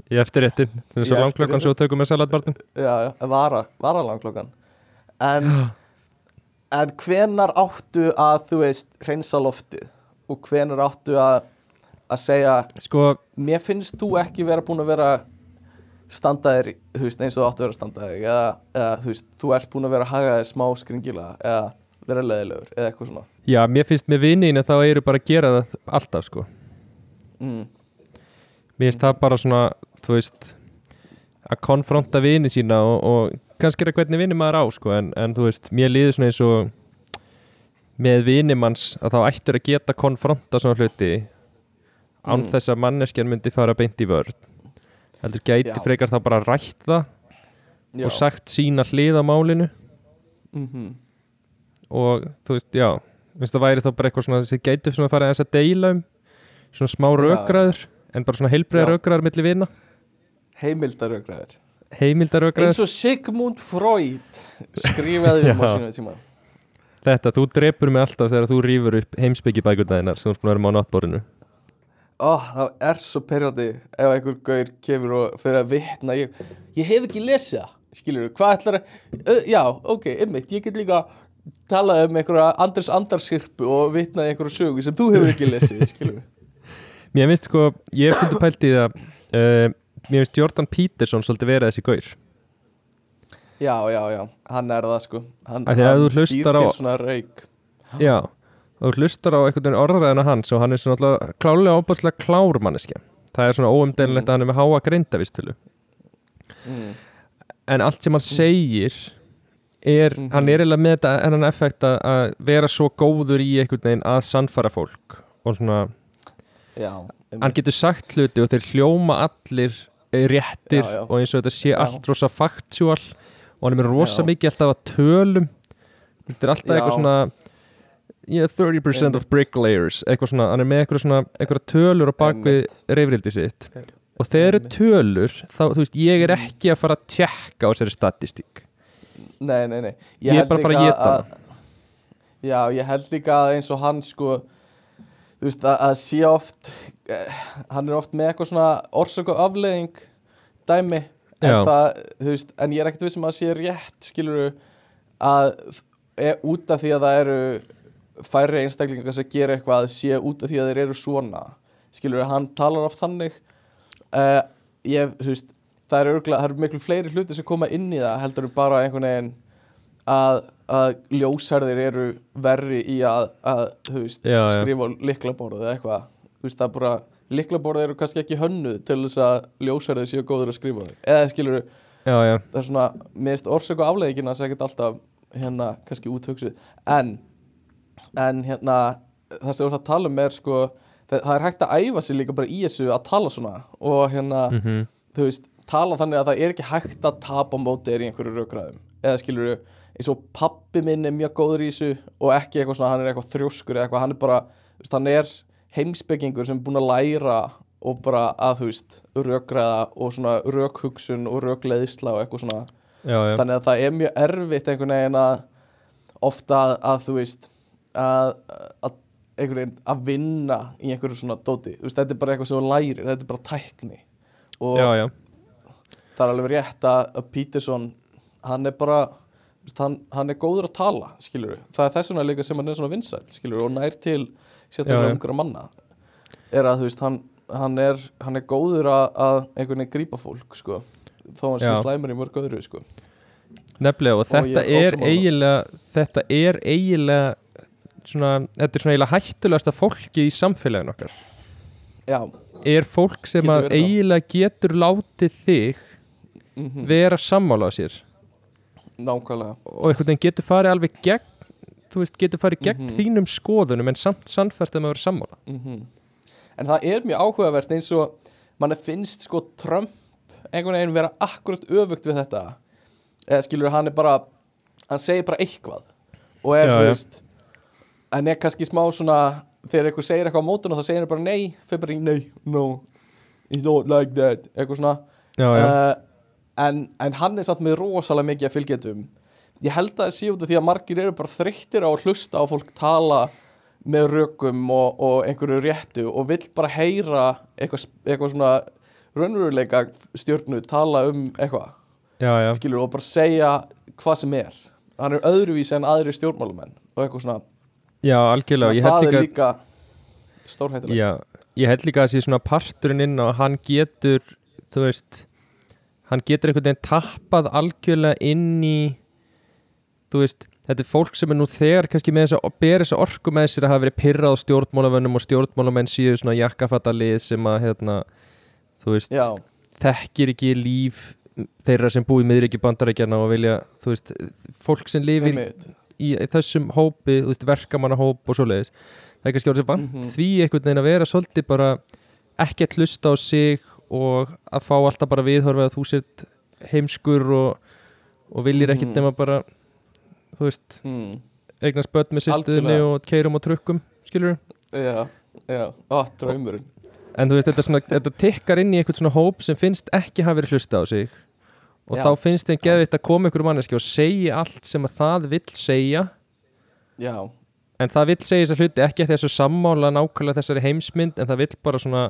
Í eftirréttin Það er svo langklokkan svo tökum með salatbartum já, já, vara vara langklokkan. En, en hvenar áttu að þú veist, hreinsa loftið? Og hvenar áttu að að segja, Sko, mér finnst þú ekki vera búin að vera standaðir, þú veist, eins og þú áttu að vera standaðir eða, eða þú veist, þú ert búin að vera hagaðir smá skringilega eða vera leðilegur eða eitthvað svona já, mér finnst með vinninu þá eru bara að gera það alltaf sko mm. Mér finnst það bara svona, þú veist að konfronta vini sína og, og kannski er það hvernig vini maður á sko, en, en þú veist, mér líður svona eins og með vini manns að þá ættur að geta konfronta svona hluti án Mm. þess að manneskjan myndi fara beint í vörð heldur gæti Já. frekar það bara rætt það Já. og sagt sína hlið á málinu Mhm. Og þú veist, já minnst það væri þá bara eitthvað svona sem gæti svona að fara þess að deila um svona smá rökræður en bara svona heilbreiða Já. rökræður milli vina. Heimildarögraðir heimildar rökræður. Eins og Sigmund Freud skrifaði um á Já. sínu tíma. Þetta, þú drepur mig alltaf þegar þú rýfur upp heimsbyggjibækurnaðinar sem þú vera með á náttborinu Ó, það er svo perjóti ef einhver gaur kemur og fyrir að vitna. Ég, ég hef ekki lesið það skilur þú, hvað ætlar að uh, já, ok, einmitt, ég get líka talað um einhverja Andres Andarsirpu og vitnaði einhverju sögu sem þú hefur ekki lesið skilur Mér finnst sko, ég hef fundið pælt í það uh, Mér finnst Jordan Peterson svolítið vera þessi gaur. Já, já, já, hann er það sko. Hann, hann býr til svona rauk Já, og þú hlustar á einhvern veginn orðræðina hans og hann er svona klálega óbúrslega klár manneskja. Það er svona óumdeinilegt að hann er með háa greindavistölu mm. En allt sem hann segir er, Mhm. hann er eiginlega með þetta enn effekt að, vera svo góður í einhvern veginn að sannfara fólk og svona, já, hann getur sagt hluti og þeir hljóma allir réttir Já, já. og eins og þetta sé allt rosa faktúal og hann er með rosa mikið alltaf að tölum. Þetta er alltaf eitthvað svona yeah, 30% of bricklayers eitthvað svona, hann er með eitthvað svona eitthvað tölur á bakvið reyfrildi sitt. Og þegar eru tölur þá, þú veist, ég er ekki að fara að tjekka á þessari statistík Nei, nei, nei. Ég er bara að fara að éta hana. Já, ég held líka að eins og hann sko Þú veist, að, að sé oft eh, Hann er oft með eitthvað svona orsök og afleðing Dæmi En það, veist, en ég er ekkert vissum að sé rétt Skilur að e, út af því að það eru færri einstaklingar sem gera eitthvað sé út af því að þeir eru svona skilur hann talar oft þannig. Uh, ég, þú veist það eru, það eru miklu fleiri hluti sem koma inn í það heldur bara einhvern veginn að, að ljósherðir eru verri í að, að veist, Já, skrifa liklaborðu eða eitthvað. Veist það er bara liklaborðu eru kannski ekki hönnuð til þess að ljósherðir séu góður að skrifa þau. Eða skilur já, já, það er svona, finnst orsök og afleggingina sem ekkert alltaf hérna kannski úthugsuð. En, en hérna það sem þú ert að tala um er sko það, það er hægt að æfa sig líka bara í þessu að tala svona og hérna mhm. þú veist, tala þannig að það er ekki hægt að tapa á móti þér í einhverju rökræðum. Eða skilur eins og pappi minn er mjög góður í þessu og ekki eitthvað svona, hann er eitthvað þrjóskur eða eitthvað, hann er bara, veist, hann er heimspekingur sem er búin að læra og bara að, þú veist, rökræða og svona rökhugsun og rökleiðisla og eitthvað svona, já, já, þannig að það er mjög erfitt einhvern veginn að ofta að, að þú veist að, að einhvern veginn að vinna í einhverju svona dóti, þú veist, þetta er bara eitthvað sem þú lærir, þetta er bara tækni. Og já, já. Það er alveg rétt að, að Peterson hann er bara hann, hann er góður að tala, skilur það er þess vegna líka sem hann er svona vinsæll, skilur og nær til sérstaklega umhverja manna. Er að þú veist, hann, hann, er, hann er góður að, að einhvern veginn grípa fólk, sko þó hann sé slæmur í mörg öðru, sko. Nefnilega og Og þetta ég er eiginlega þetta er eiginlega svona, þetta er svona eiginlega hættulegasta fólki í samfélaginu okkar. Já, er fólk sem að eiginlega getur látið þig mm vera sammála á sér. Nákvæmlega. Og einhvern veginn getur farið alveg gegn veist, getur farið gegn Mhm. þínum skoðunum en samt sannfært að maður vera sammála. Mm en það er mjög áhugavert eins og mann finnst sko Trump einhvern veginn vera akkurat öfugt við þetta. Eða skilur hann er bara hann segir bara eitthvað. Og er, þú veist en er kannski smá svona þegar einhver segir eitthvað á mótun og þá segir hann bara nei fyrir bara nei, no it's not like that, eitthvað svona. Já, já, uh, en, en hann er samt með rosalega mikið að fylgjetum ég held að það sé út af því að margir eru bara þreyttir á að hlusta á fólk tala með rökum og, og einhverju réttu og vill bara heyra eitthvað, eitthvað svona raunveruleika stjórnu tala um eitthvað já, já. skilur og bara segja hvað sem er. Hann er öðruvísi en aðri stjórnmálumenn og eitthvað svona. Já algjörlega. Það er líka, já, ég held líka að sé svona parturinn inn og hann getur þú veist hann getur einhvern veginn tappað algjörlega inn í þú veist, þetta er fólk sem er nú þegar kannski með þess að bera þessa orku með sér að hafa verið pyrrað á stjórnmálavönnum og stjórnmálamenn síðu svona jakkafattalið sem að hérna, þú veist já, þekkir ekki líf þeirra sem búi miðriki bandarækjana og vilja, þú veist, fólk sem lifir einmitt. í þessum hópi, þú veist, verkamannahóp og svoleiðis. Það er kannski orðið vant Mhm. því einhvern veginn að vera svolítið bara ekki að hlusta á sig og að fá alltaf bara viðhorfið að þú sért heimskur og, og viljir ekkit Mhm. nema bara þú veist, mm. eignast börn með sýstuðinni og keirum á trukkum skilur Já, já, á, draumurinn. En þú veist, þetta, svona, þetta tikkar inn í einhvern svona hóp sem finnst ekki hafa verið hlusta á sig. Og Já. þá finnst þeim geðvitt að koma ykkur manneski og segja allt sem að það vill segja. Já, en það vill segja þessar hluti ekki að þessu sammála nákvæmlega þessari heimsmynd en það vill bara svona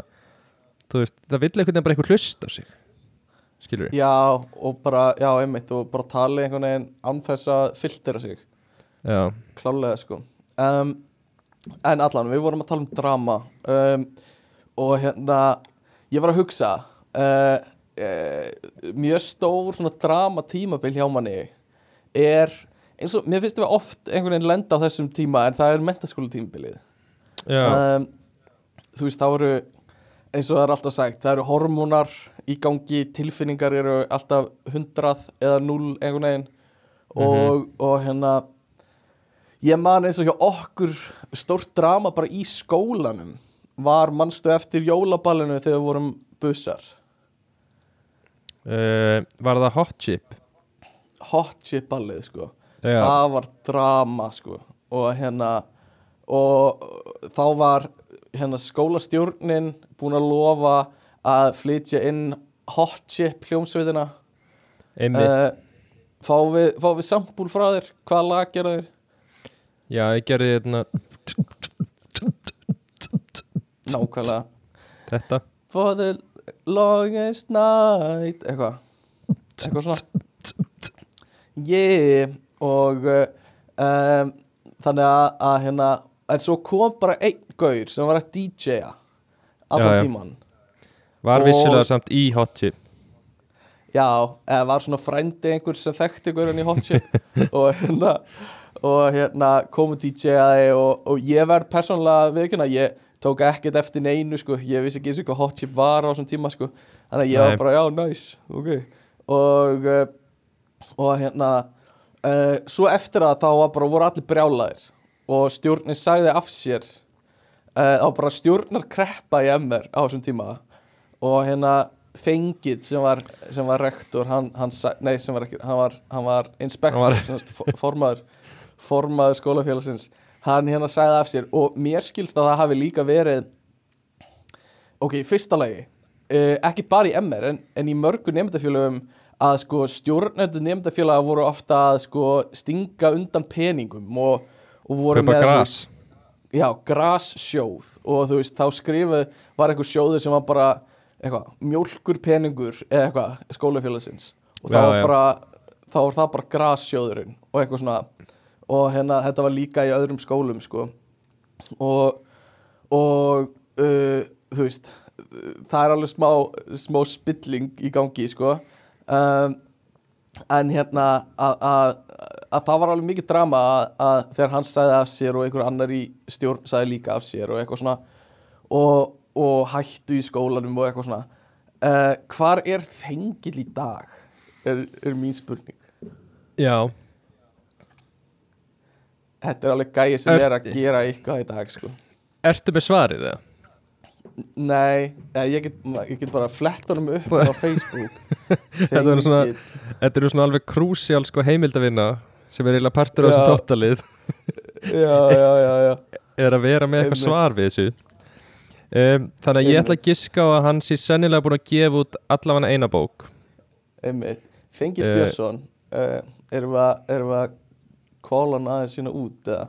þú veist, það vill einhvern veginn bara einhver hlusta á sig. Skilur við? já, og bara, já, einmitt og bara tala einhvern veginn án þess að filtera sig. Já, klálega sko. Um, en allan, við vorum að tala um drama um, og hérna ég var að hugsa uh, uh, mjög stór svona drama tímabil hjá manni er eins og, mér finnst við oft einhvern veginn lenda á þessum tíma en það er mentaskóla tímabilið já, um, þú veist, það voru eins og það er alltaf sagt, það eru hormónar í gangi, tilfinningar eru alltaf 100 eða 0 einhvern veginn. Og, og hérna ég man eins og hjá okkur stórt drama bara í skólanum var mannstu eftir jólaballinu þegar við vorum bussar uh, Var það hot chip? hot chip ballið sko. Já, það var drama sko. Og hérna og þá var hérna skólastjórnin búin að lofa að flytja inn hot chip hljómsveitina? Uh, fá við, við sambúl frá þér? Hvaða lag gera þér? Já, ég gerði hérna nákvæmlega. Þetta. For the longest night. Eitthvað. Eitthvað svona. Yeah. Og uh, um, þannig að, að hérna en svo kom bara einn gaur sem var að DJ-a allan Já, já. tíman Var vissulega samt í hot chip. Já, eða var svona frændi einhver sem þekkti gaurinn í hotchip og hérna og hérna komu DJ-aði og, og ég verð persónulega viðkynna, ég tók ekkert eftir neinu sko, ég vissi ekki eins og hvað hotchip var á þessum tíma sko, þannig að ég Nei. var bara já, nice, ok. Og uh, og hérna uh, svo eftir það þá var bara voru allir brjálaðir og stjórnin sagði af sér uh, þá bara stjórnar kreppa í MR á þessum tíma. Og hérna Fengið sem var, sem var rektor hann, hann, nei sem var ekki hann var, hann var inspektor, var- formaður formaður skólafélagsins. Hann hérna sagði af sér og mér skilst að það hafi líka verið ok, fyrsta lagi uh, ekki bara í MR en, en í mörgu nefndafélögum að sko stjórnendur nefndafélaga voru ofta að sko stinga undan peningum og, og voru Kaupa með gras. já, grassjóð. Og þú veist, þá skrifuð var einhver sjóður sem var bara eitthvað, mjólkur peningur eða eitthvað, skólafélagsins. Og þá Já, var já. bara þá var það bara grassjóðurinn og eitthvað svona. Og hérna, þetta var líka í öðrum skólum sko. Og og uh, þú veist það er alveg smá, smá spilling í gangi sko. Um, en hérna að, að, að það var alveg mikið drama að, að þegar hann sagði af sér og einhver annar í stjórn sagði líka af sér og eitthvað svona og, og hættu í skólanum og eitthvað svona. Uh, hvar er þengil í dag? Er, er mín spurning. Já, þetta er alveg gæði sem Er- er að gera eitthvað í dag sko. Ertu með svarið það? Nei, eh, ég get, ég get bara flett honum upp á Facebook. Þetta er svona- eru svona alveg krúsjál sko heimildavinna sem er eiginlega partur þessu Já. tóttalið Já, já, já, já. Er að vera með eitthvað svar við þessu. Um, Þannig að ég ætla að giska á að hann sé sennilega búin að gefa út allavega eina bók. Einmitt. Þengill Eh. Björnsson uh, Erum við að, kóla hann aðeins sína út um,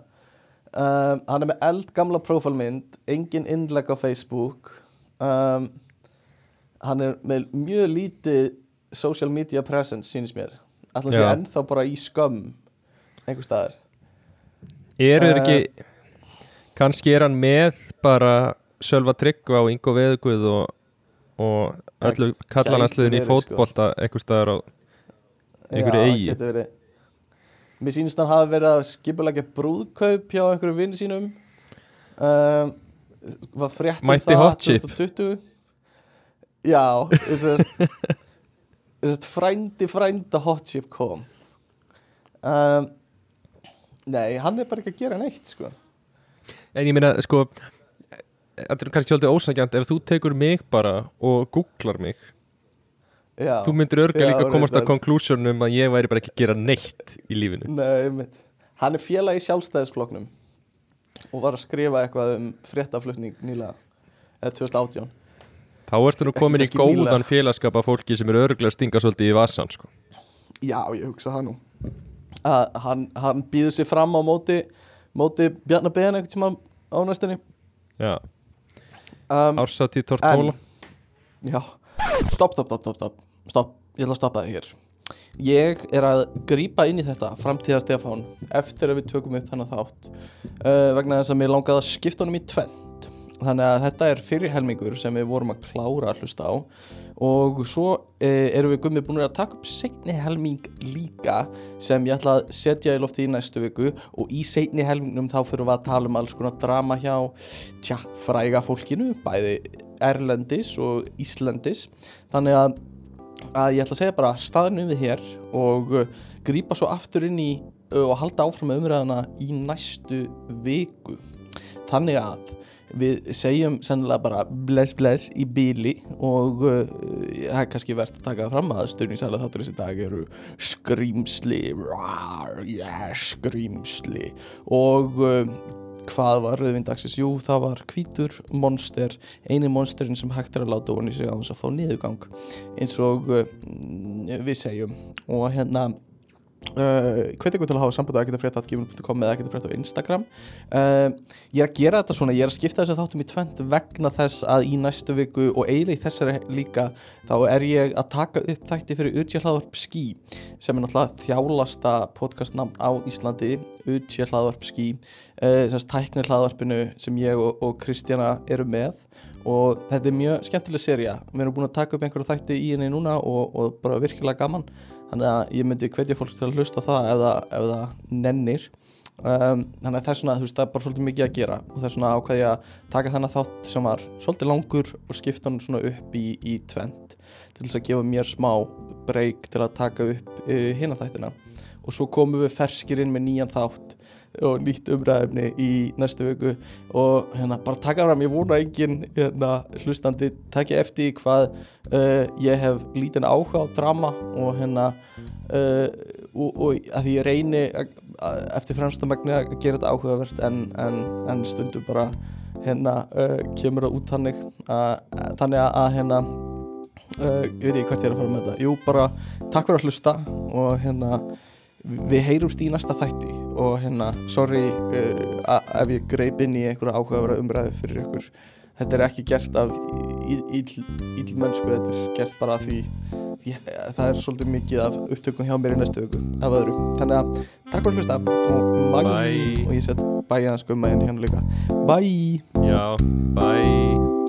Hann er með eldgamla prófálmynd Engin innlegg á Facebook. Um, Hann er með mjög lítið social media presence sýnist mér. Að sé ennþá bara í skömm einhver staðar Eru þeir Eh. ekki kannski er hann með bara Sölva Tryggva og Ingo Veðuguð og, og öllu kallanarsliðin í sko. fótbolta eitthvað staðar á einhverju eigi. verið. Mér sýnist hann hafi verið að skipulegja brúðkaup hjá einhverju vinni sínum um, Var frétt um það Hot Chip. 2020 Já, þess að frændi frænda hot chip kom um, Nei, hann er bara ekki að gera neitt sko. En ég meina, sko þetta er kannski svolítið ósangjant ef þú tekur mig bara og googlar mig Já, þú myndir Já, líka komast að konklusjónum að ég væri bara ekki að gera neitt í lífinu. Nei, einmitt. Hann er félag í sjálfstæðisfloknum og var að skrifa eitthvað um fréttaflutning nýlega eða 2018 þá ertu nú komin í góðan nýlega. félagskap af fólki sem er örgulega að stinga svolítið í vasan sko. Já, ég hugsa það nú að hann, hann býður sér fram á móti móti Bjarnar Ben einhvern tíma á næstunni. Já, um, ársatí Tortóla. Já, stopp, stopp, stopp, stopp, stopp, stopp, ég ætla að stoppa það hér. Ég er að grípa inn í þetta framtíða Stefán eftir að við tökum upp þennan þátt uh, vegna þess að mér langaði að skipta honum í tvent þannig að þetta er fyrir helmingur sem við vorum að klára að hlusta á og svo uh, erum við gummið búin að taka upp seinni helming líka sem ég ætla að setja í lofti í næstu viku. Og í seinni helmingnum þá fyrir við að tala um alls konar drama hjá tja, fræga fólkinu, bæði erlendis og íslendis. Þannig að, að ég ætla að segja bara staðinu við hér og uh, grípa svo aftur inn í uh, og halda áfram umræðana í næstu viku. Þannig að við segjum sennilega bara bless bless í bíli og uh, það er kannski verðt að taka fram að styrningsælega þáttur þessi dag eru skrýmsli rar, yeah, skrýmsli og uh, hvað var rauðvindagsins? Jú, það var hvítur monster, eini monsterin sem hægt er að láta onni sig á þess að fá niðurgang. Eins og uh, við segjum. Og hérna Uh, hveit ykkur til að hafa samband á ekkert eða ekkert á Instagram. Uh, ég er að gera þetta svona ég er að skipta þess að þáttum í tvent vegna þess að í næstu viku og eiginlega í þessari líka þá er ég að taka upp þætti fyrir Utja hlaðvarp Ski sem er náttúrulega þjálasta podcastnamn á Íslandi Utja hlaðvarp Ski. Uh, sem tæknir hlaðvarpinu sem ég og, og Kristjana eru með. Og þetta er mjög skemmtileg seria við erum búin að taka upp einhverju þætti í henni núna og, og bara virkilega gaman þannig að ég myndi hvetja fólk til að hlusta það ef það, ef það nennir. Um, þannig að það er svona, þú veist, það er bara svolítið mikið að gera. Og það er svona ákvæði að taka þennan þátt sem var svolítið langur og skipta hann svona upp í, í tvent til þess að gefa mér smá breyk til að taka upp uh, hinna þættina. Og svo komum við ferskir inn með nýjan þátt og nýtt umræðefni í næstu viku. Og hérna bara taka fram, ég vona engin hérna, hlustandi takja eftir hvað uh, ég hef lítinn áhuga á drama og hérna uh, og, og að ég reyni eftir fremsta megni að gera þetta áhugavert en, en, en stundum bara hérna uh, kemur það út þannig að, þannig að, hérna ég veit ekki hvert ég er að fara með þetta. Jú bara takk fyrir að hlusta og hérna við heyrumst í næsta þætti og hérna, sorry uh, ef ég greip inn í einhverja áhugaverða umræðu fyrir ykkur. Þetta er ekki gert af íll mennsku, þetta er gert bara af því, því það er svolítið mikið af upptökum hjá mér í næstu viku af öðru, þannig að takk fyrir hlusta og Bye. og ég set bæ aðeins skumma inn hérna líka. Bye. Já, bye